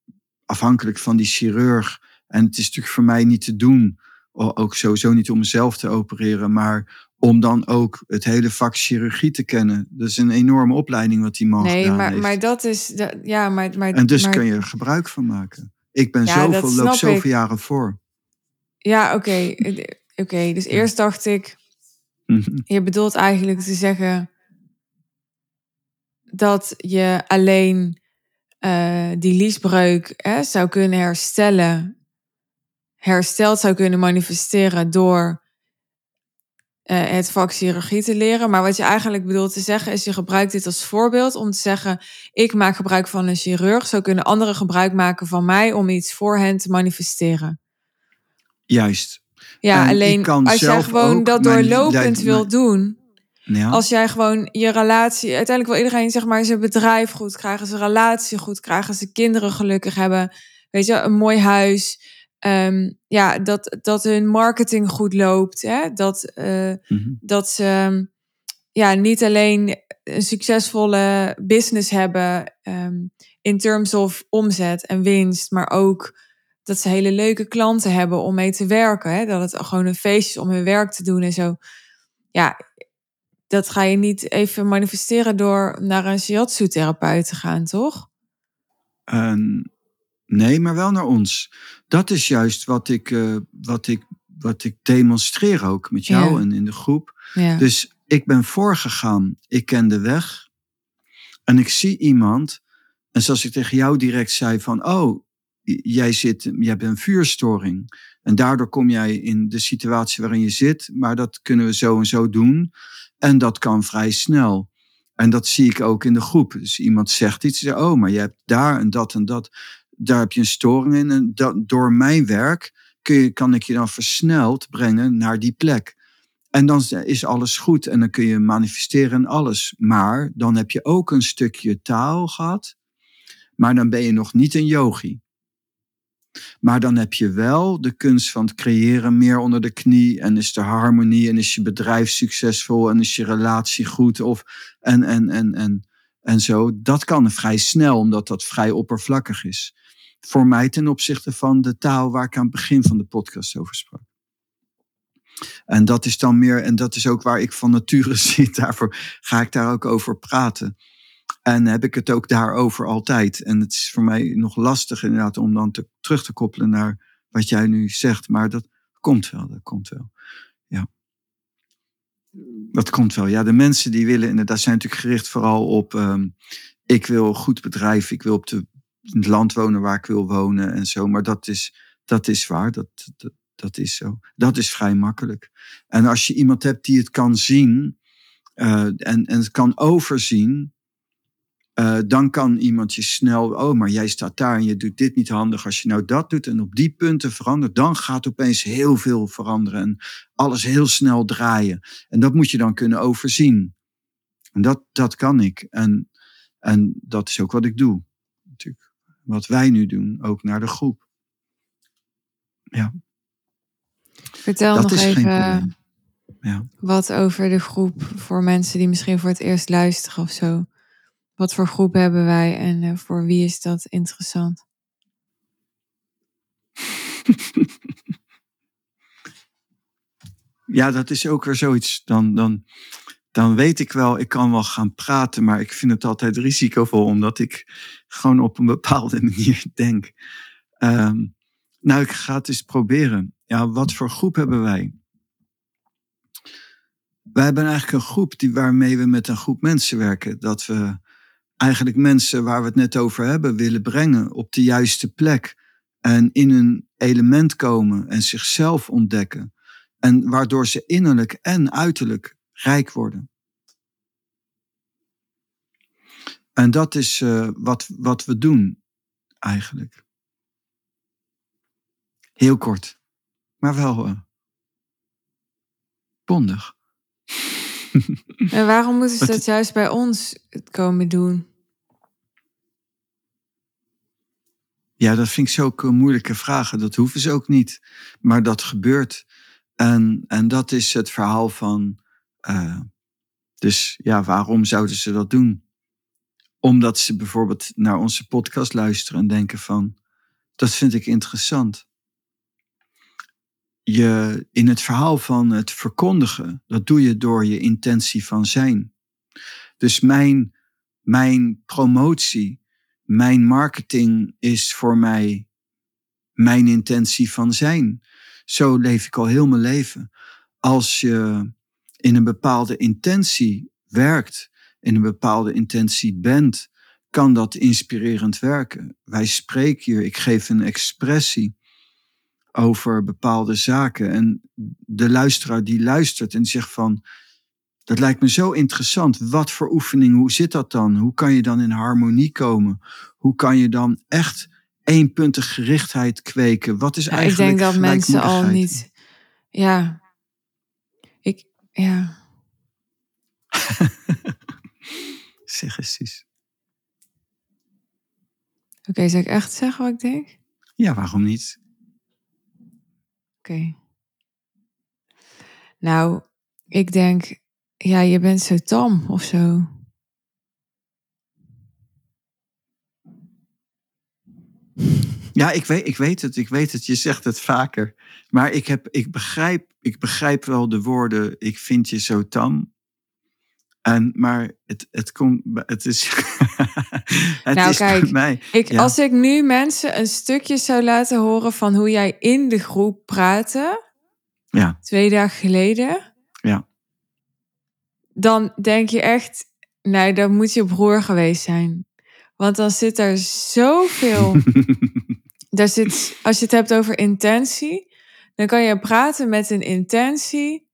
A: afhankelijk van die chirurg. En het is natuurlijk voor mij niet te doen, ook sowieso niet om mezelf te opereren, maar om dan ook het hele vak chirurgie te kennen. Dat is een enorme opleiding wat die man
B: nee,
A: gedaan
B: maar,
A: heeft.
B: maar dat is, ja, maar, maar
A: en dus
B: maar-
A: kun je er gebruik van maken. Ik ben
B: Ja,
A: zoveel, loop zoveel jaren voor.
B: Ja, oké. Oké, dus eerst dacht ik, je bedoelt eigenlijk te zeggen dat je alleen eh, die liesbreuk hè, zou kunnen herstellen, hersteld zou kunnen manifesteren door eh, het vak chirurgie te leren. Maar wat je eigenlijk bedoelt te zeggen is, je gebruikt dit als voorbeeld om te zeggen, ik maak gebruik van een chirurg, zo kunnen anderen gebruik maken van mij om iets voor hen te manifesteren.
A: Juist.
B: Ja,
A: En
B: alleen als jij gewoon dat doorlopend
A: mijn-
B: wilt doen,
A: Ja.
B: als jij gewoon je relatie, uiteindelijk wil iedereen zeg maar zijn bedrijf goed krijgen, zijn relatie goed krijgen, zijn kinderen gelukkig hebben, weet je, een mooi huis, Ehm, ja, dat, dat hun marketing goed loopt, hè? dat, eh,
A: Mhm.
B: dat ze ehm, ja, niet alleen een succesvolle business hebben ehm, in terms of omzet en winst, maar ook dat ze hele leuke klanten hebben om mee te werken. Hè? Dat het gewoon een feestje is om hun werk te doen en zo. Ja, dat ga je niet even manifesteren door naar een shiatsu-therapeut te gaan, toch?
A: Nee, maar wel naar ons. Dat is juist wat ik, eh, wat ik, wat ik demonstreer ook met jou
B: Ja.
A: en in de groep.
B: Ja.
A: Dus ik ben voorgegaan. Ik ken de weg. En ik zie iemand. En zoals ik tegen jou direct zei van... Oh, jij, zit, jij hebt een vuurstoring. En daardoor kom jij in de situatie waarin je zit. Maar dat kunnen we zo en zo doen. En dat kan vrij snel. En dat zie ik ook in de groep. Dus iemand zegt iets. Oh, maar je hebt daar en dat en dat. Daar heb je een storing in. En dat, door mijn werk kun je, kan ik je dan versneld brengen naar die plek. En dan is alles goed en dan kun je manifesteren en alles. Maar dan heb je ook een stukje taal gehad. Maar dan ben je nog niet een yogi. Maar dan heb je wel de kunst van het creëren meer onder de knie. En is de harmonie en is je bedrijf succesvol en is je relatie goed. Of, en, en, en, en, en zo. Dat kan vrij snel, omdat dat vrij oppervlakkig is. Voor mij ten opzichte van de taal waar ik aan het begin van de podcast over sprak. En dat is dan meer, en dat is ook waar ik van nature zit. Daarvoor ga ik daar ook over praten. En heb ik het ook daarover altijd. En het is voor mij nog lastig inderdaad om dan te, terug te koppelen naar wat jij nu zegt. Maar dat komt wel, dat komt wel. Ja. Dat komt wel. Ja, de mensen die willen inderdaad zijn natuurlijk gericht vooral op... ehm, ik wil goed bedrijf, ik wil op de, in het land wonen waar ik wil wonen en zo. Maar dat is, dat is waar, dat, dat, is zo. Dat is vrij makkelijk. En als je iemand hebt die het kan zien eh, en, en het kan overzien, eh, dan kan iemand je snel, oh, maar jij staat daar en je doet dit niet handig. Als je nou dat doet en op die punten verandert, dan gaat opeens heel veel veranderen en alles heel snel draaien. En dat moet je dan kunnen overzien. En dat, dat kan ik. En, en dat is ook wat ik doe. Natuurlijk. Wat wij nu doen, ook naar de groep. Ja,
B: Vertel
A: dat
B: nog even.
A: Ja.
B: wat over de groep voor mensen die misschien voor het eerst luisteren of zo. Wat voor groep hebben wij en eh, voor wie is dat interessant?
A: Ja, dat is ook weer zoiets. Dan, dan, dan weet ik wel, ik kan wel gaan praten, maar ik vind het altijd risicovol, omdat ik gewoon op een bepaalde manier denk. Ehm, nou, ik ga het eens proberen. Ja, wat voor groep hebben wij? Wij hebben eigenlijk een groep die, waarmee we met een groep mensen werken. Dat we eigenlijk mensen waar we het net over hebben willen brengen op de juiste plek. En in een element komen en zichzelf ontdekken. En waardoor ze innerlijk en uiterlijk rijk worden. En dat is eh, wat, wat we doen, eigenlijk. Heel kort, maar wel eh, bondig.
B: En waarom moeten ze dat juist bij ons komen doen?
A: Ja, dat vind ik zulke moeilijke vragen. Dat hoeven ze ook niet. Maar dat gebeurt. En, en dat is het verhaal van. Eh, dus ja, waarom zouden ze dat doen? Omdat ze bijvoorbeeld naar onze podcast luisteren en denken van. Dat vind ik interessant. Je, in het verhaal van het verkondigen, dat doe je door je intentie van zijn. Dus mijn, mijn promotie, mijn marketing is voor mij mijn intentie van zijn. Zo leef ik al heel mijn leven. Als je in een bepaalde intentie werkt, in een bepaalde intentie bent, kan dat inspirerend werken. Wij spreken hier, ik geef een expressie over bepaalde zaken. En de luisteraar die luistert en zegt van, dat lijkt me zo interessant. Wat voor oefening, hoe zit dat dan? Hoe kan je dan in harmonie komen? Hoe kan je dan echt eenpuntig gerichtheid kweken? Wat is eigenlijk
B: Ik denk dat mensen al niet, ja, ja.
A: zeg eens.
B: Oké, zeg ik echt zeggen wat ik denk?
A: Ja, waarom niet?
B: Oké. Nou, ik denk, ja, je bent zo tam of zo.
A: Ja, ik weet, ik weet het, ik weet het. Je zegt het vaker. Maar ik, heb, ik, begrijp, ik begrijp wel de woorden, ik vind je zo tam. En, maar het, het, komt, het is, het
B: nou,
A: is
B: kijk,
A: bij mij.
B: Ik, Als ik nu mensen een stukje zou laten horen van hoe jij in de groep praatte,
A: ja.
B: twee dagen geleden,
A: ja.
B: dan denk je echt, nee, dan moet je broer geweest zijn. Want dan zit er zoveel. daar zit, als je het hebt over intentie, dan kan je praten met een intentie.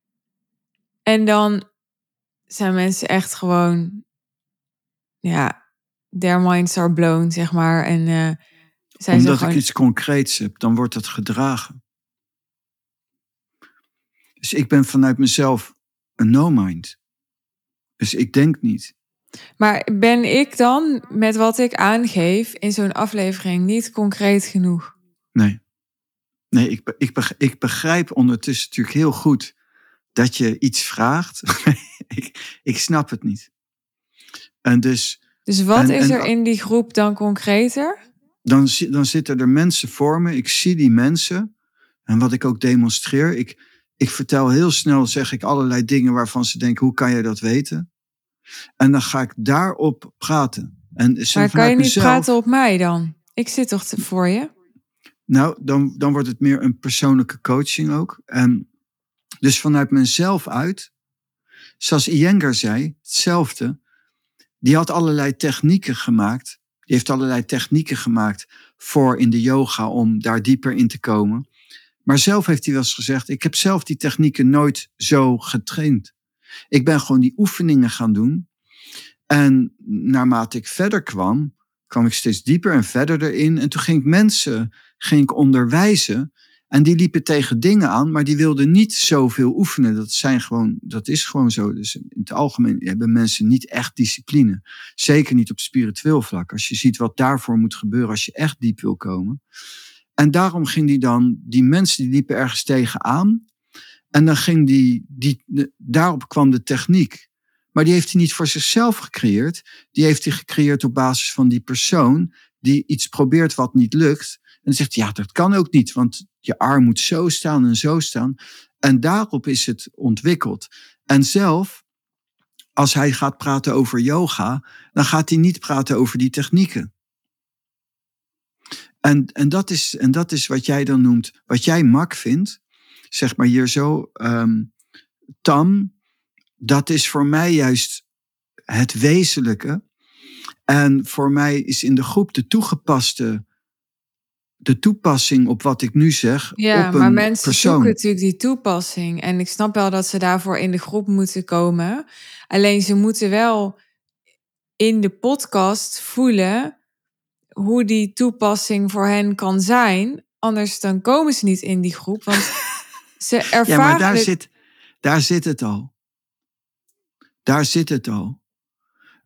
B: En dan zijn mensen echt gewoon, ja, their minds are blown, zeg maar. En uh, zijn
A: Omdat
B: gewoon...
A: ik iets concreets heb, dan wordt het gedragen. Dus ik ben vanuit mezelf een no-mind. Dus ik denk niet.
B: Maar ben ik dan met wat ik aangeef in zo'n aflevering niet concreet genoeg?
A: Nee. Nee, ik, ik, ik begrijp ondertussen natuurlijk heel goed dat je iets vraagt. ik, ik snap het niet. En dus.
B: Dus wat en, is er in die groep dan concreter?
A: Dan, dan zitten er mensen voor me. Ik zie die mensen. En wat ik ook demonstreer. Ik, ik vertel heel snel, zeg ik allerlei dingen waarvan ze denken: hoe kan je dat weten? En dan ga ik daarop praten. En
B: maar kan je niet mezelf, praten op mij dan? Ik zit toch voor je?
A: Nou, dan, dan wordt het meer een persoonlijke coaching ook. En dus vanuit mezelf uit, zoals Iyengar zei, hetzelfde. Die had allerlei technieken gemaakt. Die heeft allerlei technieken gemaakt voor in de yoga om daar dieper in te komen. Maar zelf heeft hij wel eens gezegd: Ik heb zelf die technieken nooit zo getraind. Ik ben gewoon die oefeningen gaan doen. En naarmate ik verder kwam, kwam ik steeds dieper en verder erin. En toen ging ik mensen ging ik onderwijzen. En die liepen tegen dingen aan, maar die wilden niet zoveel oefenen. Dat, zijn gewoon, dat is gewoon zo. Dus in het algemeen hebben mensen niet echt discipline. Zeker niet op spiritueel vlak. Als je ziet wat daarvoor moet gebeuren als je echt diep wil komen. En daarom ging die dan, die mensen die liepen ergens tegenaan. En dan ging die, die, daarop kwam de techniek. Maar die heeft hij niet voor zichzelf gecreëerd. Die heeft hij gecreëerd op basis van die persoon die iets probeert wat niet lukt. En zegt ja, dat kan ook niet, want je arm moet zo staan en zo staan. En daarop is het ontwikkeld. En zelf, als hij gaat praten over yoga, dan gaat hij niet praten over die technieken. En, en, dat, is, en dat is wat jij dan noemt, wat jij mak vindt, zeg maar hier zo, um, tam, dat is voor mij juist het wezenlijke. En voor mij is in de groep de toegepaste, de toepassing op wat ik nu zeg.
B: Ja,
A: op een
B: maar mensen
A: persoon.
B: zoeken natuurlijk die toepassing. En ik snap wel dat ze daarvoor in de groep moeten komen. Alleen ze moeten wel in de podcast voelen hoe die toepassing voor hen kan zijn. Anders dan komen ze niet in die groep. Want ze ervaren.
A: Ja, maar daar, zit, daar zit het al. Daar zit het al.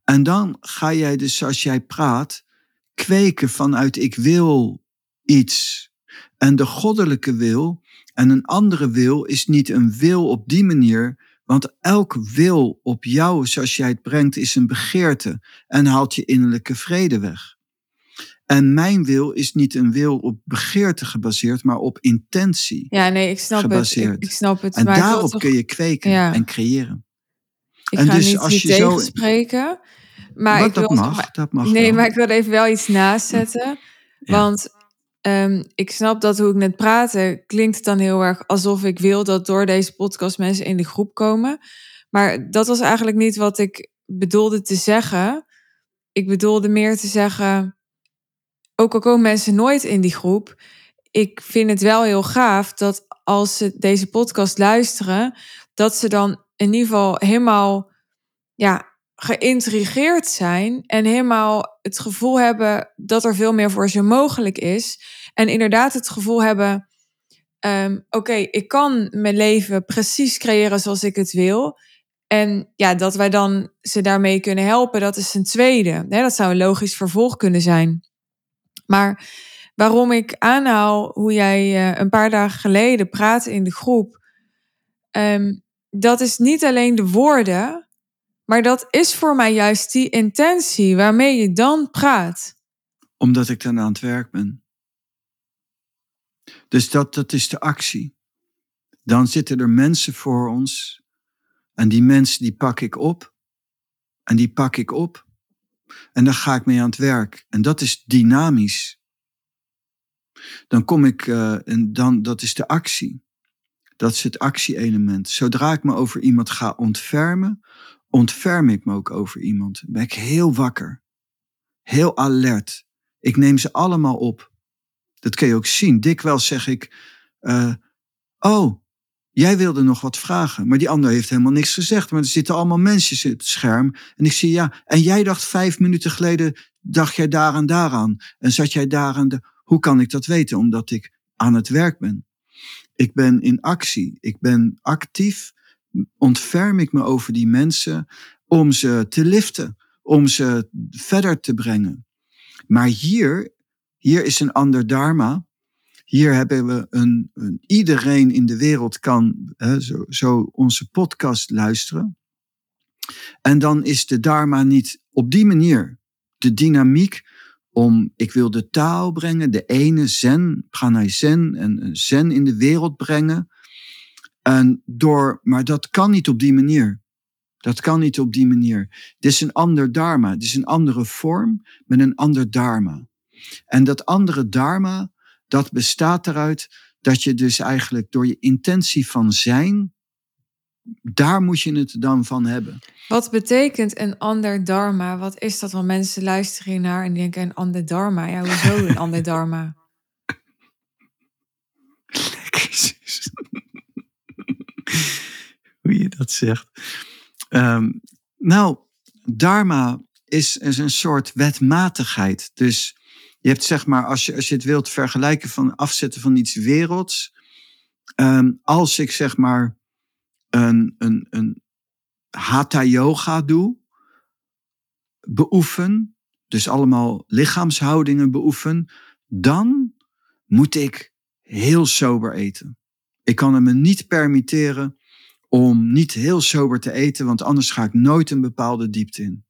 A: En dan ga jij dus, als jij praat, kweken vanuit ik wil iets. En de goddelijke wil en een andere wil is niet een wil op die manier, want elk wil op jou, zoals jij het brengt, is een begeerte en haalt je innerlijke vrede weg. En mijn wil is niet een wil op begeerte gebaseerd, maar op intentie
B: Ja, nee, ik snap
A: gebaseerd.
B: het. Ik, ik snap het.
A: en
B: maar
A: daarop
B: toch-
A: kun je kweken
B: Ja.
A: en creëren.
B: Ik
A: en
B: ga
A: dus
B: niet
A: als je zo-
B: tegenspreken. Maar
A: Wat
B: ik wil
A: dat mag, dat mag
B: Nee,
A: wel.
B: maar ik wil even wel iets naast zetten.
A: Ja.
B: Want ehm, ik snap dat hoe ik net praatte, klinkt het dan heel erg alsof ik wil dat door deze podcast mensen in de groep komen. Maar dat was eigenlijk niet wat ik bedoelde te zeggen. Ik bedoelde meer te zeggen, ook al komen mensen nooit in die groep, ik vind het wel heel gaaf dat als ze deze podcast luisteren, dat ze dan in ieder geval helemaal ja, geïntrigeerd zijn en helemaal het gevoel hebben dat er veel meer voor ze mogelijk is. En inderdaad het gevoel hebben, ehm, oké, ik kan mijn leven precies creëren zoals ik het wil. En ja, dat wij dan ze daarmee kunnen helpen, dat is een tweede. Dat zou een logisch vervolg kunnen zijn. Maar waarom ik aanhaal hoe jij eh, een paar dagen geleden praatte in de groep, ehm, dat is niet alleen de woorden, maar dat is voor mij juist die intentie waarmee je dan praat.
A: Omdat ik dan aan het werk ben. Dus dat, dat is de actie. Dan zitten er mensen voor ons. En die mensen die pak ik op. En die pak ik op. En dan ga ik mee aan het werk. En dat is dynamisch. Dan kom ik, eh, en dan, dat is de actie. Dat is het actie-element. Zodra ik me over iemand ga ontfermen, ontferm ik me ook over iemand. Ben ik heel wakker. Heel alert. Ik neem ze allemaal op. Dat kun je ook zien. Dikwijls zeg ik, eh, oh, jij wilde nog wat vragen. Maar die ander heeft helemaal niks gezegd. Maar er zitten allemaal mensen in het scherm. En ik zie, ja, en jij dacht vijf minuten geleden, dacht jij daar en daaraan. En zat jij daar en daar. Hoe kan ik dat weten? Omdat ik aan het werk ben. Ik ben in actie. Ik ben actief. Ontferm ik me over die mensen om ze te liften. Om ze verder te brengen. Maar hier, hier is een ander dharma. Hier hebben we een, een iedereen in de wereld kan hè, zo, zo onze podcast luisteren. En dan is de dharma niet op die manier de dynamiek om, ik wil de taal brengen, de ene zen, pranay zen en zen in de wereld brengen. En door, maar dat kan niet op die manier. Dat kan niet op die manier. Dit is een ander dharma. Dit is een andere vorm met een ander dharma. En dat andere dharma, dat bestaat eruit dat je dus eigenlijk door je intentie van zijn, daar moet je het dan van hebben.
B: Wat betekent een ander dharma? Wat is dat? Want mensen luisteren hier naar en denken een ander dharma. Ja, hoezo een ander dharma?
A: Hoe je dat zegt. Ehm, nou, dharma is, is een soort wetmatigheid. Dus je hebt zeg maar, als je, als je het wilt vergelijken van afzetten van iets werelds. ehm, als ik zeg maar een, een, een hatha yoga doe, beoefen, dus allemaal lichaamshoudingen beoefen, dan moet ik heel sober eten. Ik kan het me niet permitteren om niet heel sober te eten, want anders ga ik nooit een bepaalde diepte in.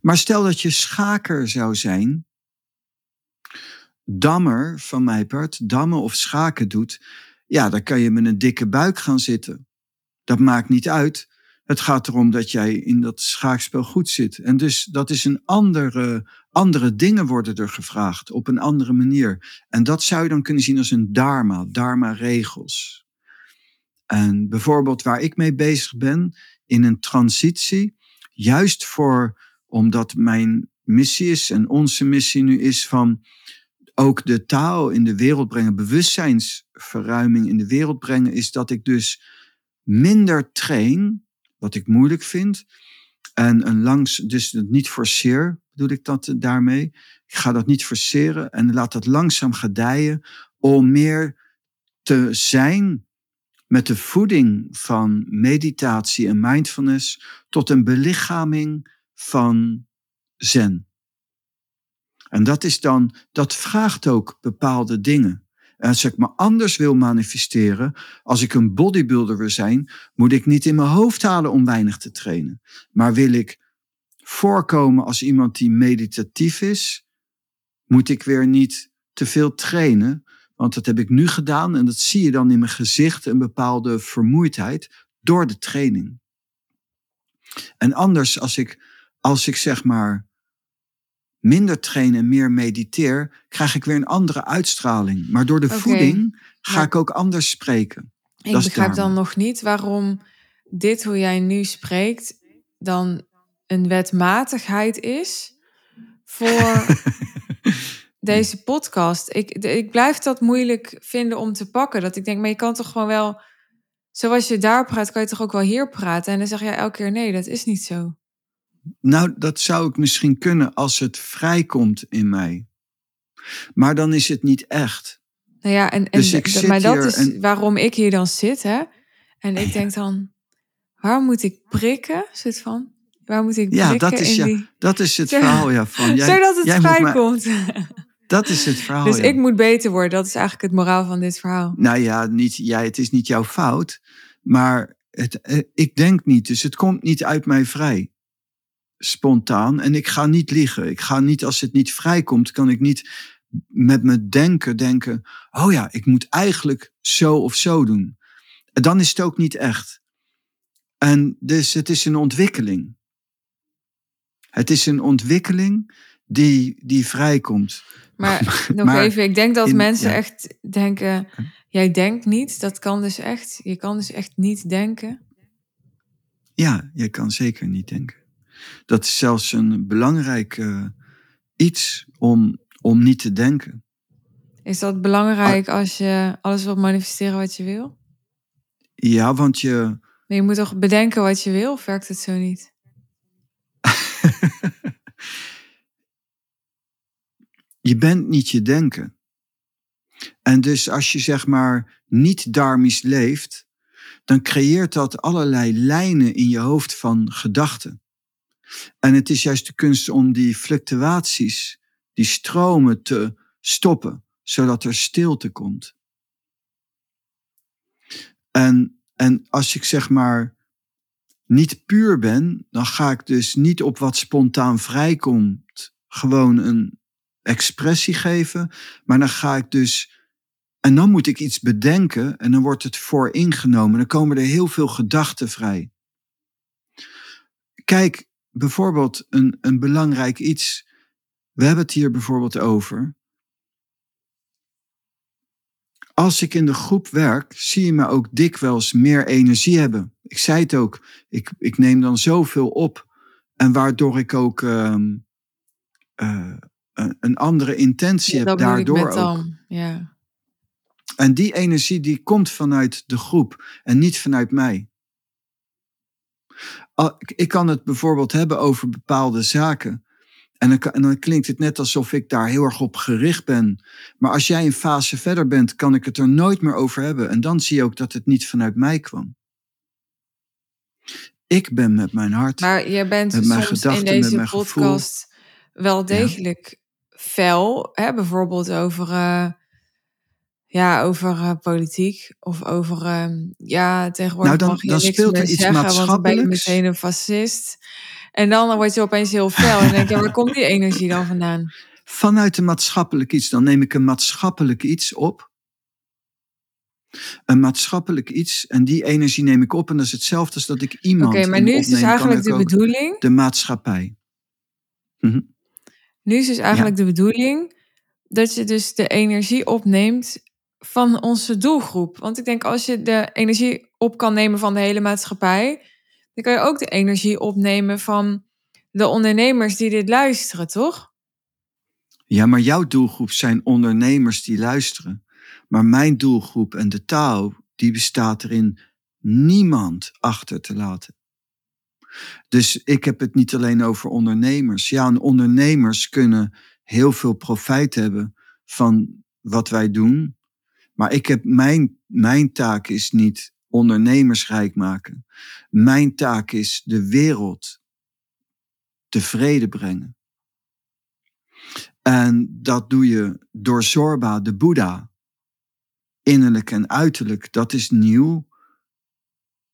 A: Maar stel dat je schaker zou zijn, dammer van mijn part, dammen of schaken doet, ja, dan kan je met een dikke buik gaan zitten. Dat maakt niet uit. Het gaat erom dat jij in dat schaakspel goed zit. En dus dat is een andere, andere dingen worden er gevraagd, op een andere manier. En dat zou je dan kunnen zien als een dharma, dharma-regels. En bijvoorbeeld waar ik mee bezig ben, in een transitie, juist voor, omdat mijn missie is en onze missie nu is van ook de taal in de wereld brengen, bewustzijnsverruiming in de wereld brengen, is dat ik dus minder train, wat ik moeilijk vind, en een langs, dus niet forceer, bedoel ik dat daarmee. Ik ga dat niet forceren en laat dat langzaam gedijen om meer te zijn met de voeding van meditatie en mindfulness tot een belichaming van zen. En dat is dan, dat vraagt ook bepaalde dingen. En als ik me anders wil manifesteren, als ik een bodybuilder wil zijn, moet ik niet in mijn hoofd halen om weinig te trainen. Maar wil ik voorkomen als iemand die meditatief is, Moet ik weer niet te veel trainen? Want dat heb ik nu gedaan en dat zie je dan in mijn gezicht, een bepaalde vermoeidheid door de training. En anders, als ik, als ik zeg maar minder train en meer mediteer, krijg ik weer een andere uitstraling. Maar door de voeding ga
B: maar,
A: ik ook anders spreken.
B: Ik begrijp dan nog niet waarom dit hoe jij nu spreekt dan een wetmatigheid is voor deze podcast. Ik, ik blijf dat moeilijk vinden om te pakken. Dat ik denk, maar je kan toch gewoon wel, zoals je daar praat, kan je toch ook wel hier praten. En dan zeg jij elke keer nee, dat is niet zo.
A: Nou, dat zou ik misschien kunnen als het vrijkomt in mij. Maar dan is het niet echt.
B: Nou ja, en, en
A: Dus ik zit
B: maar dat is
A: en-
B: waarom ik hier dan zit, hè? En ik denk dan, waar moet ik prikken? Zit van, waar moet ik
A: Ja,
B: prikken
A: dat is ja,
B: die...
A: dat is het verhaal ja, van. Jij,
B: zodat het
A: jij
B: vrijkomt.
A: dat is het verhaal.
B: dus
A: ja.
B: ik moet beter worden. Dat is eigenlijk het moraal van dit verhaal.
A: Nou ja, niet jij, het is niet jouw fout. Maar het, eh, ik denk niet, dus het komt niet uit mij vrij. Spontaan. En ik ga niet liegen. Ik ga niet, als het niet vrijkomt, kan ik niet met mijn denken denken. Oh ja, ik moet eigenlijk zo of zo doen. En dan is het ook niet echt. En dus het is een ontwikkeling. Het is een ontwikkeling die, die vrijkomt.
B: Maar nog
A: Maar
B: even, ik denk dat
A: in-
B: mensen
A: ja.
B: echt denken, jij denkt niet. Dat kan dus echt. Je kan dus echt niet denken.
A: Ja, je kan zeker niet denken. Dat is zelfs een belangrijk eh, iets om, om niet te denken.
B: Is dat belangrijk als je alles wilt manifesteren wat je wil?
A: Ja, want je.
B: Maar je moet toch bedenken wat je wil, of werkt het zo niet?
A: je bent niet je denken. En dus als je zeg maar niet dharmisch leeft, dan creëert dat allerlei lijnen in je hoofd van gedachten. En het is juist de kunst om die fluctuaties, die stromen te stoppen, zodat er stilte komt. En, en als ik zeg maar niet puur ben, dan ga ik dus niet op wat spontaan vrijkomt, gewoon een expressie geven, maar dan ga ik dus. En dan moet ik iets bedenken en dan wordt het voor ingenomen. Dan komen er heel veel gedachten vrij. Kijk, bijvoorbeeld een, een belangrijk iets. We hebben het hier bijvoorbeeld over. Als ik in de groep werk, zie je me ook dikwijls meer energie hebben. Ik zei het ook, ik, ik neem dan zoveel op. En waardoor ik ook ehm, eh, een een andere intentie heb
B: bedoel ik
A: daardoor ook.
B: dan. Ja.
A: En die energie die komt vanuit de groep en niet vanuit mij. Al- ik- kan het bijvoorbeeld hebben over bepaalde zaken. En dan, en dan klinkt het net alsof ik daar heel erg op gericht ben. Maar als jij een fase verder bent, kan ik het er nooit meer over hebben. En dan zie je ook dat het niet vanuit mij kwam. Ik ben met mijn hart.
B: Maar je bent
A: Met mijn
B: soms
A: gedachten,
B: in
A: met
B: deze
A: gevoel.
B: podcast wel degelijk fel. Hè? Bijvoorbeeld over, eh, ja, over eh, politiek. Of over, ehm, ja, tegenwoordig
A: Nou, dan-
B: mag je
A: dan
B: niks
A: speelt er iets
B: zeggen, want dan ben je meteen een fascist. En dan word je opeens heel fel. En dan denk je, waar komt die energie dan vandaan?
A: Vanuit een maatschappelijk iets, dan neem ik een maatschappelijk iets op. Een maatschappelijk iets en die energie neem ik op en dat is hetzelfde als dat ik iemand
B: Oké, maar
A: in
B: nu is dus eigenlijk de bedoeling...
A: de maatschappij.
B: Nu is dus eigenlijk de bedoeling dat je dus de energie opneemt van onze doelgroep. Want ik denk als je de energie op kan nemen van de hele maatschappij, dan kan je ook de energie opnemen van de ondernemers die dit luisteren, toch?
A: Ja, maar jouw doelgroep zijn ondernemers die luisteren. Maar mijn doelgroep en de taal, die bestaat erin niemand achter te laten. Dus ik heb het niet alleen over ondernemers. Ja, en ondernemers kunnen heel veel profijt hebben van wat wij doen. Maar ik heb mijn, mijn taak is niet ondernemers rijk maken. Mijn taak is de wereld tevreden brengen. En dat doe je door Zorba, de Boeddha. Innerlijk en uiterlijk, dat is nieuw.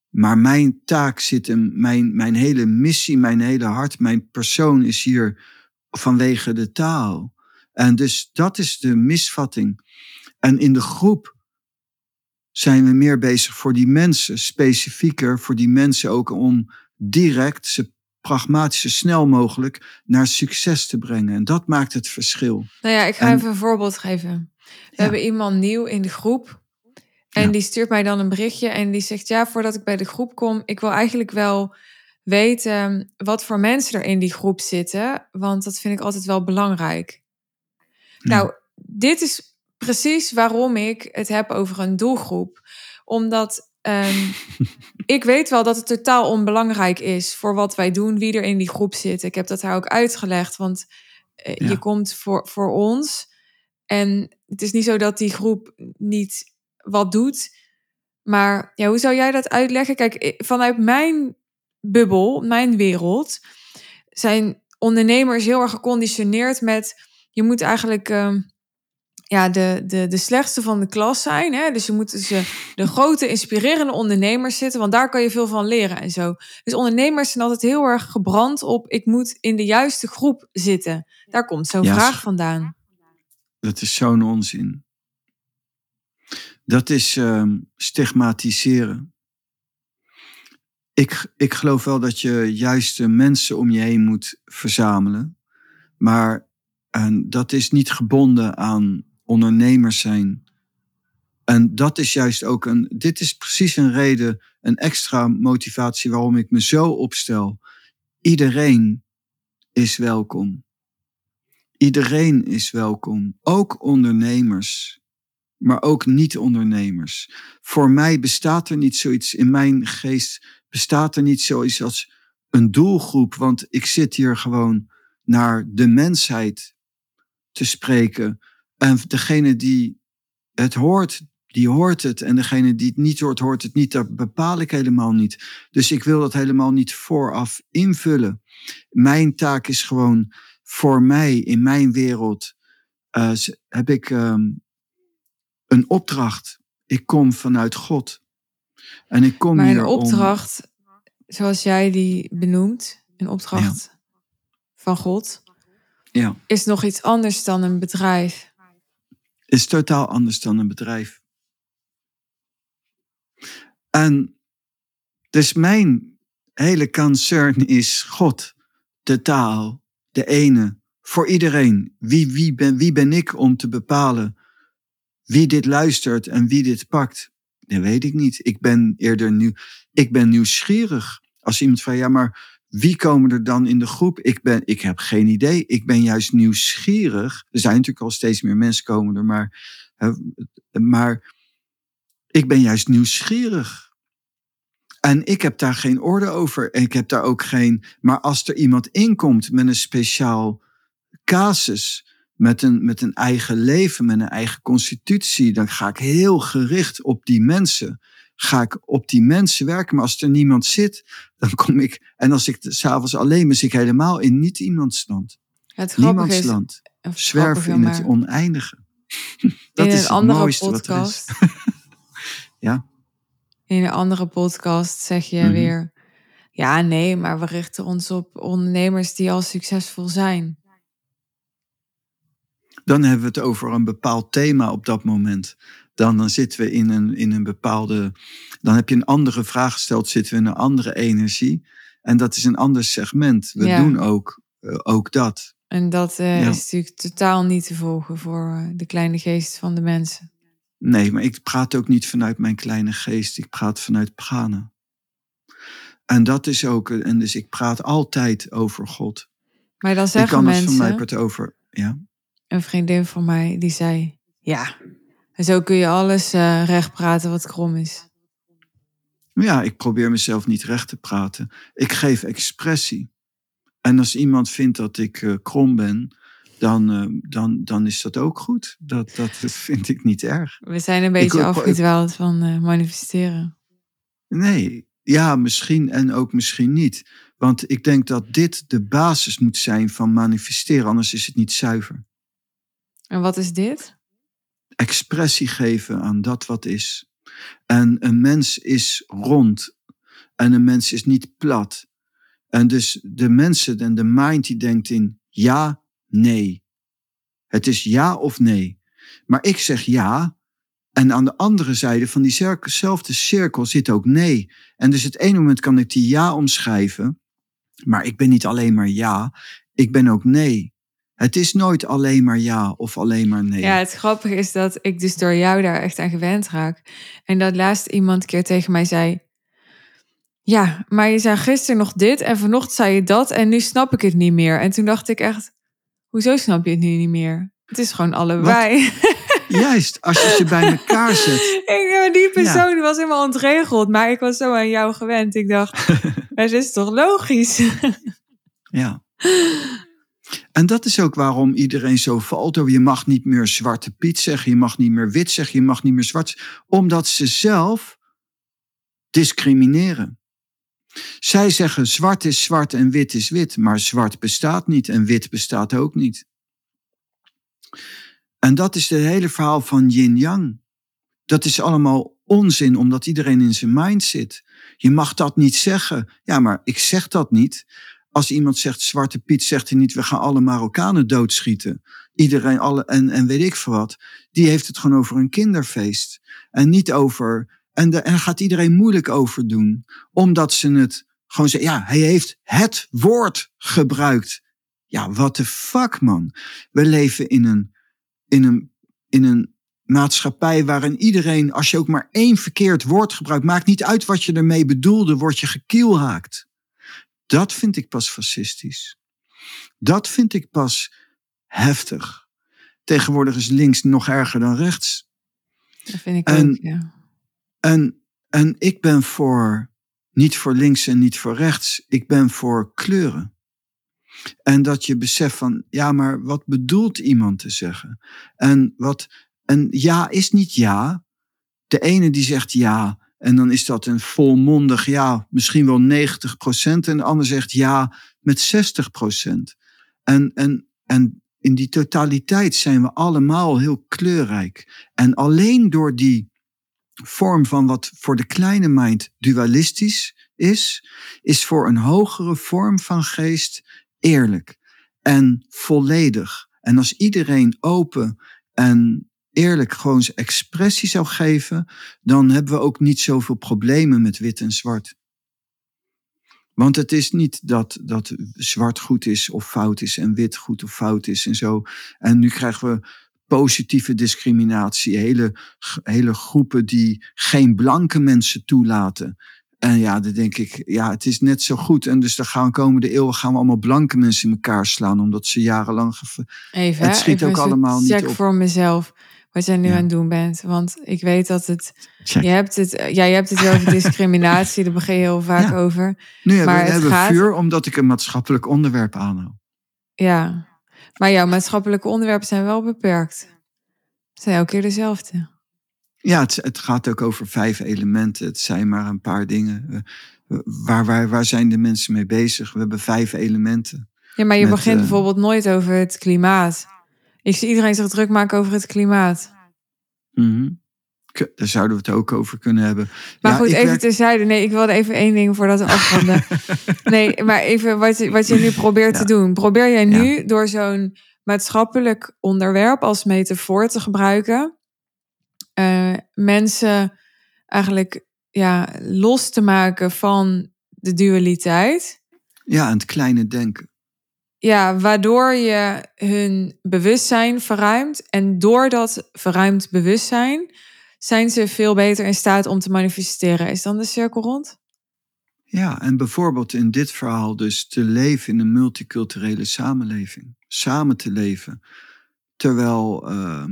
A: Maar mijn taak zit hem, mijn, mijn hele missie, mijn hele hart, mijn persoon is hier vanwege de taal. En dus dat is de misvatting. En in de groep zijn we meer bezig voor die mensen, specifieker voor die mensen ook om direct ze pragmatisch zo snel mogelijk naar succes te brengen. En dat maakt het verschil.
B: Nou ja, ik ga
A: En-
B: even een voorbeeld geven. We
A: Ja.
B: hebben iemand nieuw in de groep. En
A: Ja.
B: die stuurt mij dan een berichtje en die zegt: Ja, voordat ik bij de groep kom, ik wil eigenlijk wel weten wat voor mensen er in die groep zitten. Want dat vind ik altijd wel belangrijk.
A: Ja.
B: Nou, dit is precies waarom ik het heb over een doelgroep. Omdat ehm, ik weet wel dat het totaal onbelangrijk is voor wat wij doen, wie er in die groep zit. Ik heb dat haar ook uitgelegd, want eh,
A: Ja.
B: je komt voor, voor ons. En het is niet zo dat die groep niet wat doet. Maar ja, hoe zou jij dat uitleggen? Kijk, eh, vanuit mijn bubbel, mijn wereld, zijn ondernemers heel erg geconditioneerd met je moet eigenlijk ehm, ja, de, de, de slechtste van de klas zijn. Hè? Dus je moet tussen de grote, inspirerende ondernemers zitten, want daar kan je veel van leren en zo. Dus ondernemers zijn altijd heel erg gebrand op ik moet in de juiste groep zitten. Daar komt zo'n
A: Ja,
B: vraag vandaan.
A: Dat is zo'n onzin. Dat is ehm, stigmatiseren. Ik, ik geloof wel dat je juiste mensen om je heen moet verzamelen. Maar en dat is niet gebonden aan ondernemers zijn. En dat is juist ook een. Dit is precies een reden, een extra motivatie waarom ik me zo opstel. Iedereen is welkom. Iedereen is welkom, ook ondernemers, maar ook niet-ondernemers. Voor mij bestaat er niet zoiets, in mijn geest bestaat er niet zoiets als een doelgroep, want ik zit hier gewoon naar de mensheid te spreken. En degene die het hoort, die hoort het. En degene die het niet hoort, hoort het niet. Dat bepaal ik helemaal niet. Dus ik wil dat helemaal niet vooraf invullen. Mijn taak is gewoon voor mij, in mijn wereld, uh, heb ik um, een opdracht. Ik kom vanuit God. En ik kom
B: maar
A: hier
B: een opdracht,
A: om...
B: zoals jij die benoemt, een opdracht ja. van God,
A: ja.
B: is nog iets anders dan een bedrijf.
A: Is totaal anders dan een bedrijf. En dus mijn hele concern is God, de taal, de ene, voor iedereen. Wie, wie, ben, wie ben ik om te bepalen wie dit luistert en wie dit pakt? Dat weet ik niet. Ik ben eerder nieuw, ik ben nieuwsgierig. Als iemand vraagt, ja, maar wie komen er dan in de groep? Ik, ben, ik heb geen idee. Ik ben juist nieuwsgierig. Er zijn natuurlijk al steeds meer mensen komen er, maar, maar ik ben juist nieuwsgierig. En ik heb daar geen orde over. Ik heb daar ook geen. Maar als er iemand inkomt met een speciaal casus, met een, met een eigen leven, met een eigen constitutie, dan ga ik heel gericht op die mensen. Ga ik op die mensen werken. Maar als er niemand zit, dan kom ik. En als ik s'avonds alleen ben, zit ik helemaal in niet iemands land.
B: Het
A: Niemands
B: is,
A: land. Zwerven in het oneindige.
B: Dat in is een andere podcast.
A: ja.
B: In een andere podcast zeg je mm -hmm. weer. Ja, nee, maar we richten ons op ondernemers die al succesvol zijn.
A: Dan hebben we het over een bepaald thema op dat moment. Dan, dan zitten we in een, in een bepaalde. Dan heb je een andere vraag gesteld, zitten we in een andere energie. En dat is een ander segment. We ja. doen ook, uh, ook dat.
B: En dat uh, ja. is natuurlijk totaal niet te volgen voor de kleine geest van de mensen.
A: Nee, maar ik praat ook niet vanuit mijn kleine geest. Ik praat vanuit prana. En dat is ook, en dus ik praat altijd over God.
B: Maar dan zeggen
A: ik kan
B: mensen,
A: het van mij het over, ja.
B: Een vriendin van mij die zei, ja, zo kun je alles uh, recht praten wat krom is.
A: Ja, ik probeer mezelf niet recht te praten. Ik geef expressie. En als iemand vindt dat ik uh, krom ben, dan, uh, dan, dan is dat ook goed. Dat, dat vind ik niet erg.
B: We zijn een beetje ik, afgedwaald ik, van manifesteren.
A: Nee, ja, misschien en ook misschien niet. Want ik denk dat dit de basis moet zijn van manifesteren, anders is het niet zuiver.
B: En wat is dit?
A: Expressie geven aan dat wat is. En een mens is rond. En een mens is niet plat. En dus de mensen en de mind die denkt in ja, nee. Het is ja of nee. Maar ik zeg ja. En aan de andere zijde van diezelfde cirkel zit ook nee. En dus het ene moment kan ik die ja omschrijven. Maar ik ben niet alleen maar ja. Ik ben ook nee. Het is nooit alleen maar ja of alleen maar nee.
B: Ja, het grappige is dat ik dus door jou daar echt aan gewend raak. En dat laatst iemand een keer tegen mij zei... Ja, maar je zei gisteren nog dit en vanochtend zei je dat en nu snap ik het niet meer. En toen dacht ik echt, hoezo snap je het nu niet meer? Het is gewoon allebei.
A: Juist, als je ze bij elkaar zet.
B: ik, die persoon was helemaal ontregeld, maar ik was zo aan jou gewend. Ik dacht, het is toch logisch?
A: ja. En dat is ook waarom iedereen zo valt. Je mag niet meer zwarte Piet zeggen, je mag niet meer wit zeggen, je mag niet meer zwart. Omdat ze zelf discrimineren. Zij zeggen zwart is zwart en wit is wit, maar zwart bestaat niet en wit bestaat ook niet. En dat is het hele verhaal van yin-yang. Dat is allemaal onzin, omdat iedereen in zijn mind zit. Je mag dat niet zeggen. Ja, maar ik zeg dat niet. Als iemand zegt Zwarte Piet, zegt hij niet: we gaan alle Marokkanen doodschieten. Iedereen, alle, en, en weet ik veel wat. Die heeft het gewoon over een kinderfeest. En niet over. En daar gaat iedereen moeilijk over doen. Omdat ze het gewoon zeggen: ja, hij heeft het woord gebruikt. Ja, what the fuck, man. We leven in een, in een, in een maatschappij waarin iedereen, als je ook maar één verkeerd woord gebruikt, maakt niet uit wat je ermee bedoelde, word je gekielhaakt. Dat vind ik pas fascistisch. Dat vind ik pas heftig. Tegenwoordig is links nog erger dan rechts.
B: Dat vind ik en, ook, ja.
A: En, en ik ben voor, niet voor links en niet voor rechts, ik ben voor kleuren. En dat je beseft van, ja, maar wat bedoelt iemand te zeggen? En wat, en ja is niet ja. De ene die zegt ja, en dan is dat een volmondig ja, misschien wel 90 procent. En de ander zegt ja met 60 procent. En, en, en in die totaliteit zijn we allemaal heel kleurrijk. En alleen door die vorm van wat voor de kleine mind dualistisch is, is voor een hogere vorm van geest eerlijk en volledig. En als iedereen open en eerlijk gewoon zijn expressie zou geven, dan hebben we ook niet zoveel problemen met wit en zwart. Want het is niet dat, dat zwart goed is of fout is en wit goed of fout is en zo. En nu krijgen we positieve discriminatie, hele, hele groepen die geen blanke mensen toelaten. En ja, dan denk ik, ja, het is net zo goed. En dus dan gaan komende eeuwen gaan we allemaal blanke mensen in elkaar slaan, omdat ze jarenlang.
B: Even, het schiet ook allemaal niet check op. voor mezelf wat jij nu aan het doen bent. Want ik weet dat het. Je hebt het, ja, je hebt het over discriminatie, daar begin je heel vaak over.
A: Nu hebben, maar we hebben gaat... vuur omdat ik een maatschappelijk onderwerp aanhoud.
B: Ja, maar jouw maatschappelijke onderwerpen zijn wel beperkt. Ze zijn elke keer dezelfde.
A: Ja, het, het, gaat ook over vijf elementen. Het zijn maar een paar dingen. Waar, waar, waar zijn de mensen mee bezig? We hebben vijf elementen.
B: Ja, maar je begint bijvoorbeeld nooit over het klimaat. Ik zie iedereen zich druk maken over het klimaat.
A: Mm Daar zouden we het ook over kunnen hebben.
B: Maar goed, even werk... terzijde. Nee, ik wilde even één ding voordat we afronden. nee, maar even wat, wat je nu probeert te doen. Probeer jij nu door zo'n maatschappelijk onderwerp als metafoor te gebruiken... Uh, mensen eigenlijk ja, los te maken van de dualiteit.
A: Ja, en het kleine denken.
B: Ja, waardoor je hun bewustzijn verruimt. En door dat verruimd bewustzijn zijn ze veel beter in staat om te manifesteren. Is dan de cirkel rond?
A: Ja, en bijvoorbeeld in dit verhaal dus te leven in een multiculturele samenleving. Samen te leven. Terwijl uh,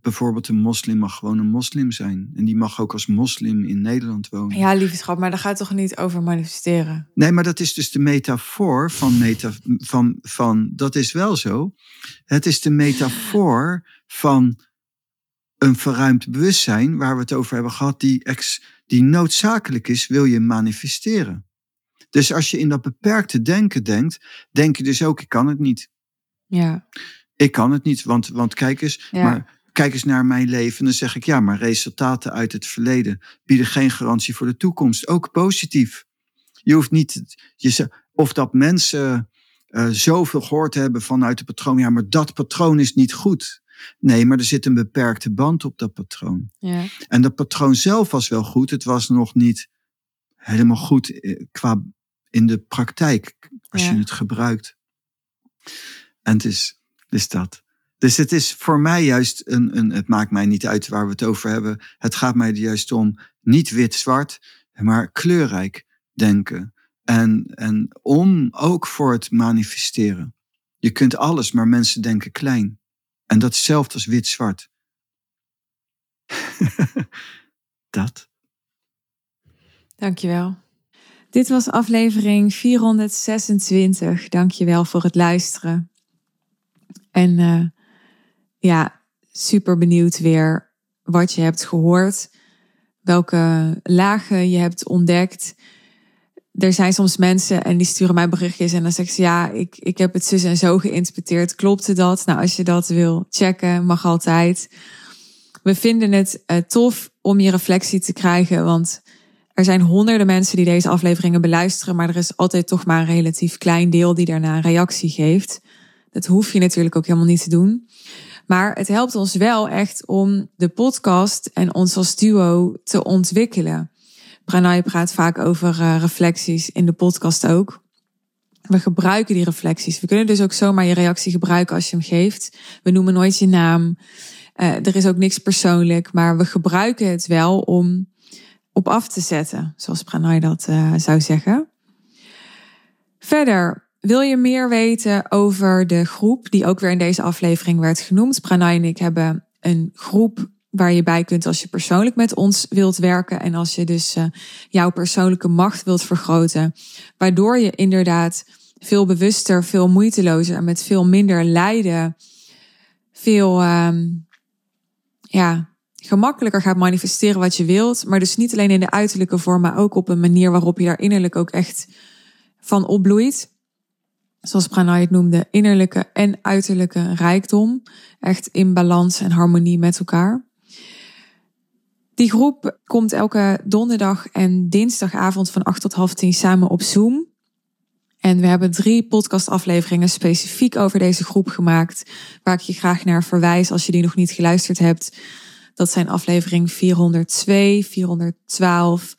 A: bijvoorbeeld een moslim mag gewoon een moslim zijn. En die mag ook als moslim in Nederland wonen.
B: Ja, lieve schat, maar daar gaat toch niet over manifesteren?
A: Nee, maar dat is dus de metafoor van, meta, van, van... Dat is wel zo. Het is de metafoor van een verruimd bewustzijn... waar we het over hebben gehad, die, ex, die noodzakelijk is, wil je manifesteren. Dus als je in dat beperkte denken denkt, denk je dus ook, ik kan het niet.
B: Ja.
A: Ik kan het niet, want, want kijk eens, maar kijk eens naar mijn leven. En dan zeg ik, ja, maar resultaten uit het verleden bieden geen garantie voor de toekomst. Ook positief. Je hoeft niet, je, of dat mensen uh, zoveel gehoord hebben vanuit het patroon. Ja, maar dat patroon is niet goed. Nee, maar er zit een beperkte band op dat patroon.
B: Ja.
A: En dat patroon zelf was wel goed. Het was nog niet helemaal goed eh, qua in de praktijk als
B: Ja.
A: je het gebruikt. En het is, is dat. Dus het is voor mij juist een, een. Het maakt mij niet uit waar we het over hebben. Het gaat mij er juist om niet wit-zwart, maar kleurrijk denken. En, en om ook voor het manifesteren. Je kunt alles, maar mensen denken klein. En dat als wit-zwart. dat.
B: Dankjewel. Dit was aflevering 426. Dankjewel voor het luisteren. En eh, ja, super benieuwd weer wat je hebt gehoord. Welke lagen je hebt ontdekt. Er zijn soms mensen en die sturen mij berichtjes en dan zeggen ze ja, ik, ik heb het zus en zo geïnterpreteerd. Klopte dat? Nou, als je dat wil checken, mag altijd. We vinden het eh, tof om je reflectie te krijgen, want er zijn honderden mensen die deze afleveringen beluisteren, maar er is altijd toch maar een relatief klein deel die daarna een reactie geeft. Dat hoef je natuurlijk ook helemaal niet te doen. Maar het helpt ons wel echt om de podcast en ons als duo te ontwikkelen. Pranay praat vaak over uh, reflecties in de podcast ook. We gebruiken die reflecties. We kunnen dus ook zomaar je reactie gebruiken als je hem geeft. We noemen nooit je naam. Uh, er is ook niks persoonlijk, maar we gebruiken het wel om op af te zetten, zoals Pranay dat uh, zou zeggen. Verder, wil je meer weten over de groep die ook weer in deze aflevering werd genoemd? Pranay en ik hebben een groep waar je bij kunt als je persoonlijk met ons wilt werken en als je dus uh, jouw persoonlijke macht wilt vergroten, waardoor je inderdaad veel bewuster, veel moeitelozer en met veel minder lijden, veel um, ja, gemakkelijker gaat manifesteren wat je wilt. Maar dus niet alleen in de uiterlijke vorm, maar ook op een manier waarop je daar innerlijk ook echt van opbloeit. Zoals Pranay het noemde, innerlijke en uiterlijke rijkdom. Echt in balans en harmonie met elkaar. Die groep komt elke donderdag en dinsdagavond van 8 tot half 10 samen op Zoom. En we hebben drie podcastafleveringen specifiek over deze groep gemaakt, waar ik je graag naar verwijs als je die nog niet geluisterd hebt. Dat zijn aflevering 402, 412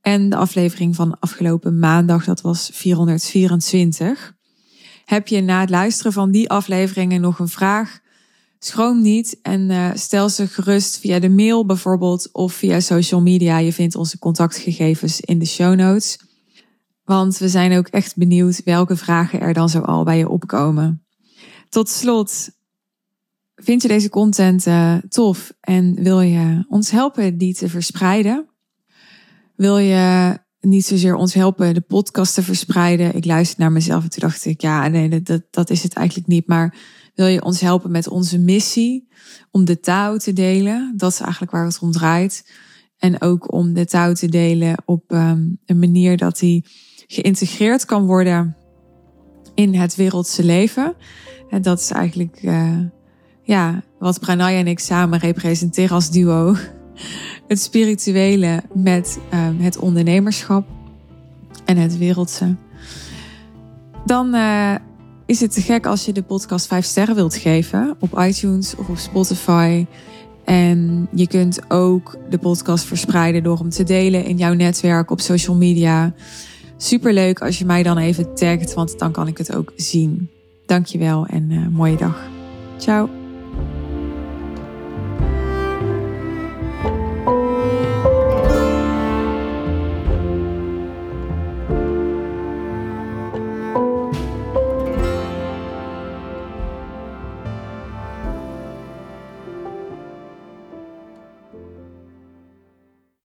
B: en de aflevering van afgelopen maandag, dat was 424. Heb je na het luisteren van die afleveringen nog een vraag? Schroom niet en uh, stel ze gerust via de mail bijvoorbeeld of via social media. Je vindt onze contactgegevens in de show notes. Want we zijn ook echt benieuwd welke vragen er dan zo al bij je opkomen. Tot slot, vind je deze content uh, tof en wil je ons helpen die te verspreiden? Wil je niet zozeer ons helpen de podcast te verspreiden? Ik luisterde naar mezelf en toen dacht ik, ja, nee, dat, dat is het eigenlijk niet. Maar wil je ons helpen met onze missie om de touw te delen? Dat is eigenlijk waar het om draait. En ook om de touw te delen op um, een manier dat die geïntegreerd kan worden in het wereldse leven. En dat is eigenlijk uh, ja, wat Pranay en ik samen representeren als duo. Het spirituele met uh, het ondernemerschap en het wereldse. Dan uh, is het te gek als je de podcast 5 sterren wilt geven op iTunes of op Spotify. En je kunt ook de podcast verspreiden door hem te delen in jouw netwerk op social media. Superleuk als je mij dan even tagt, want dan kan ik het ook zien. Dankjewel en uh, mooie dag. Ciao.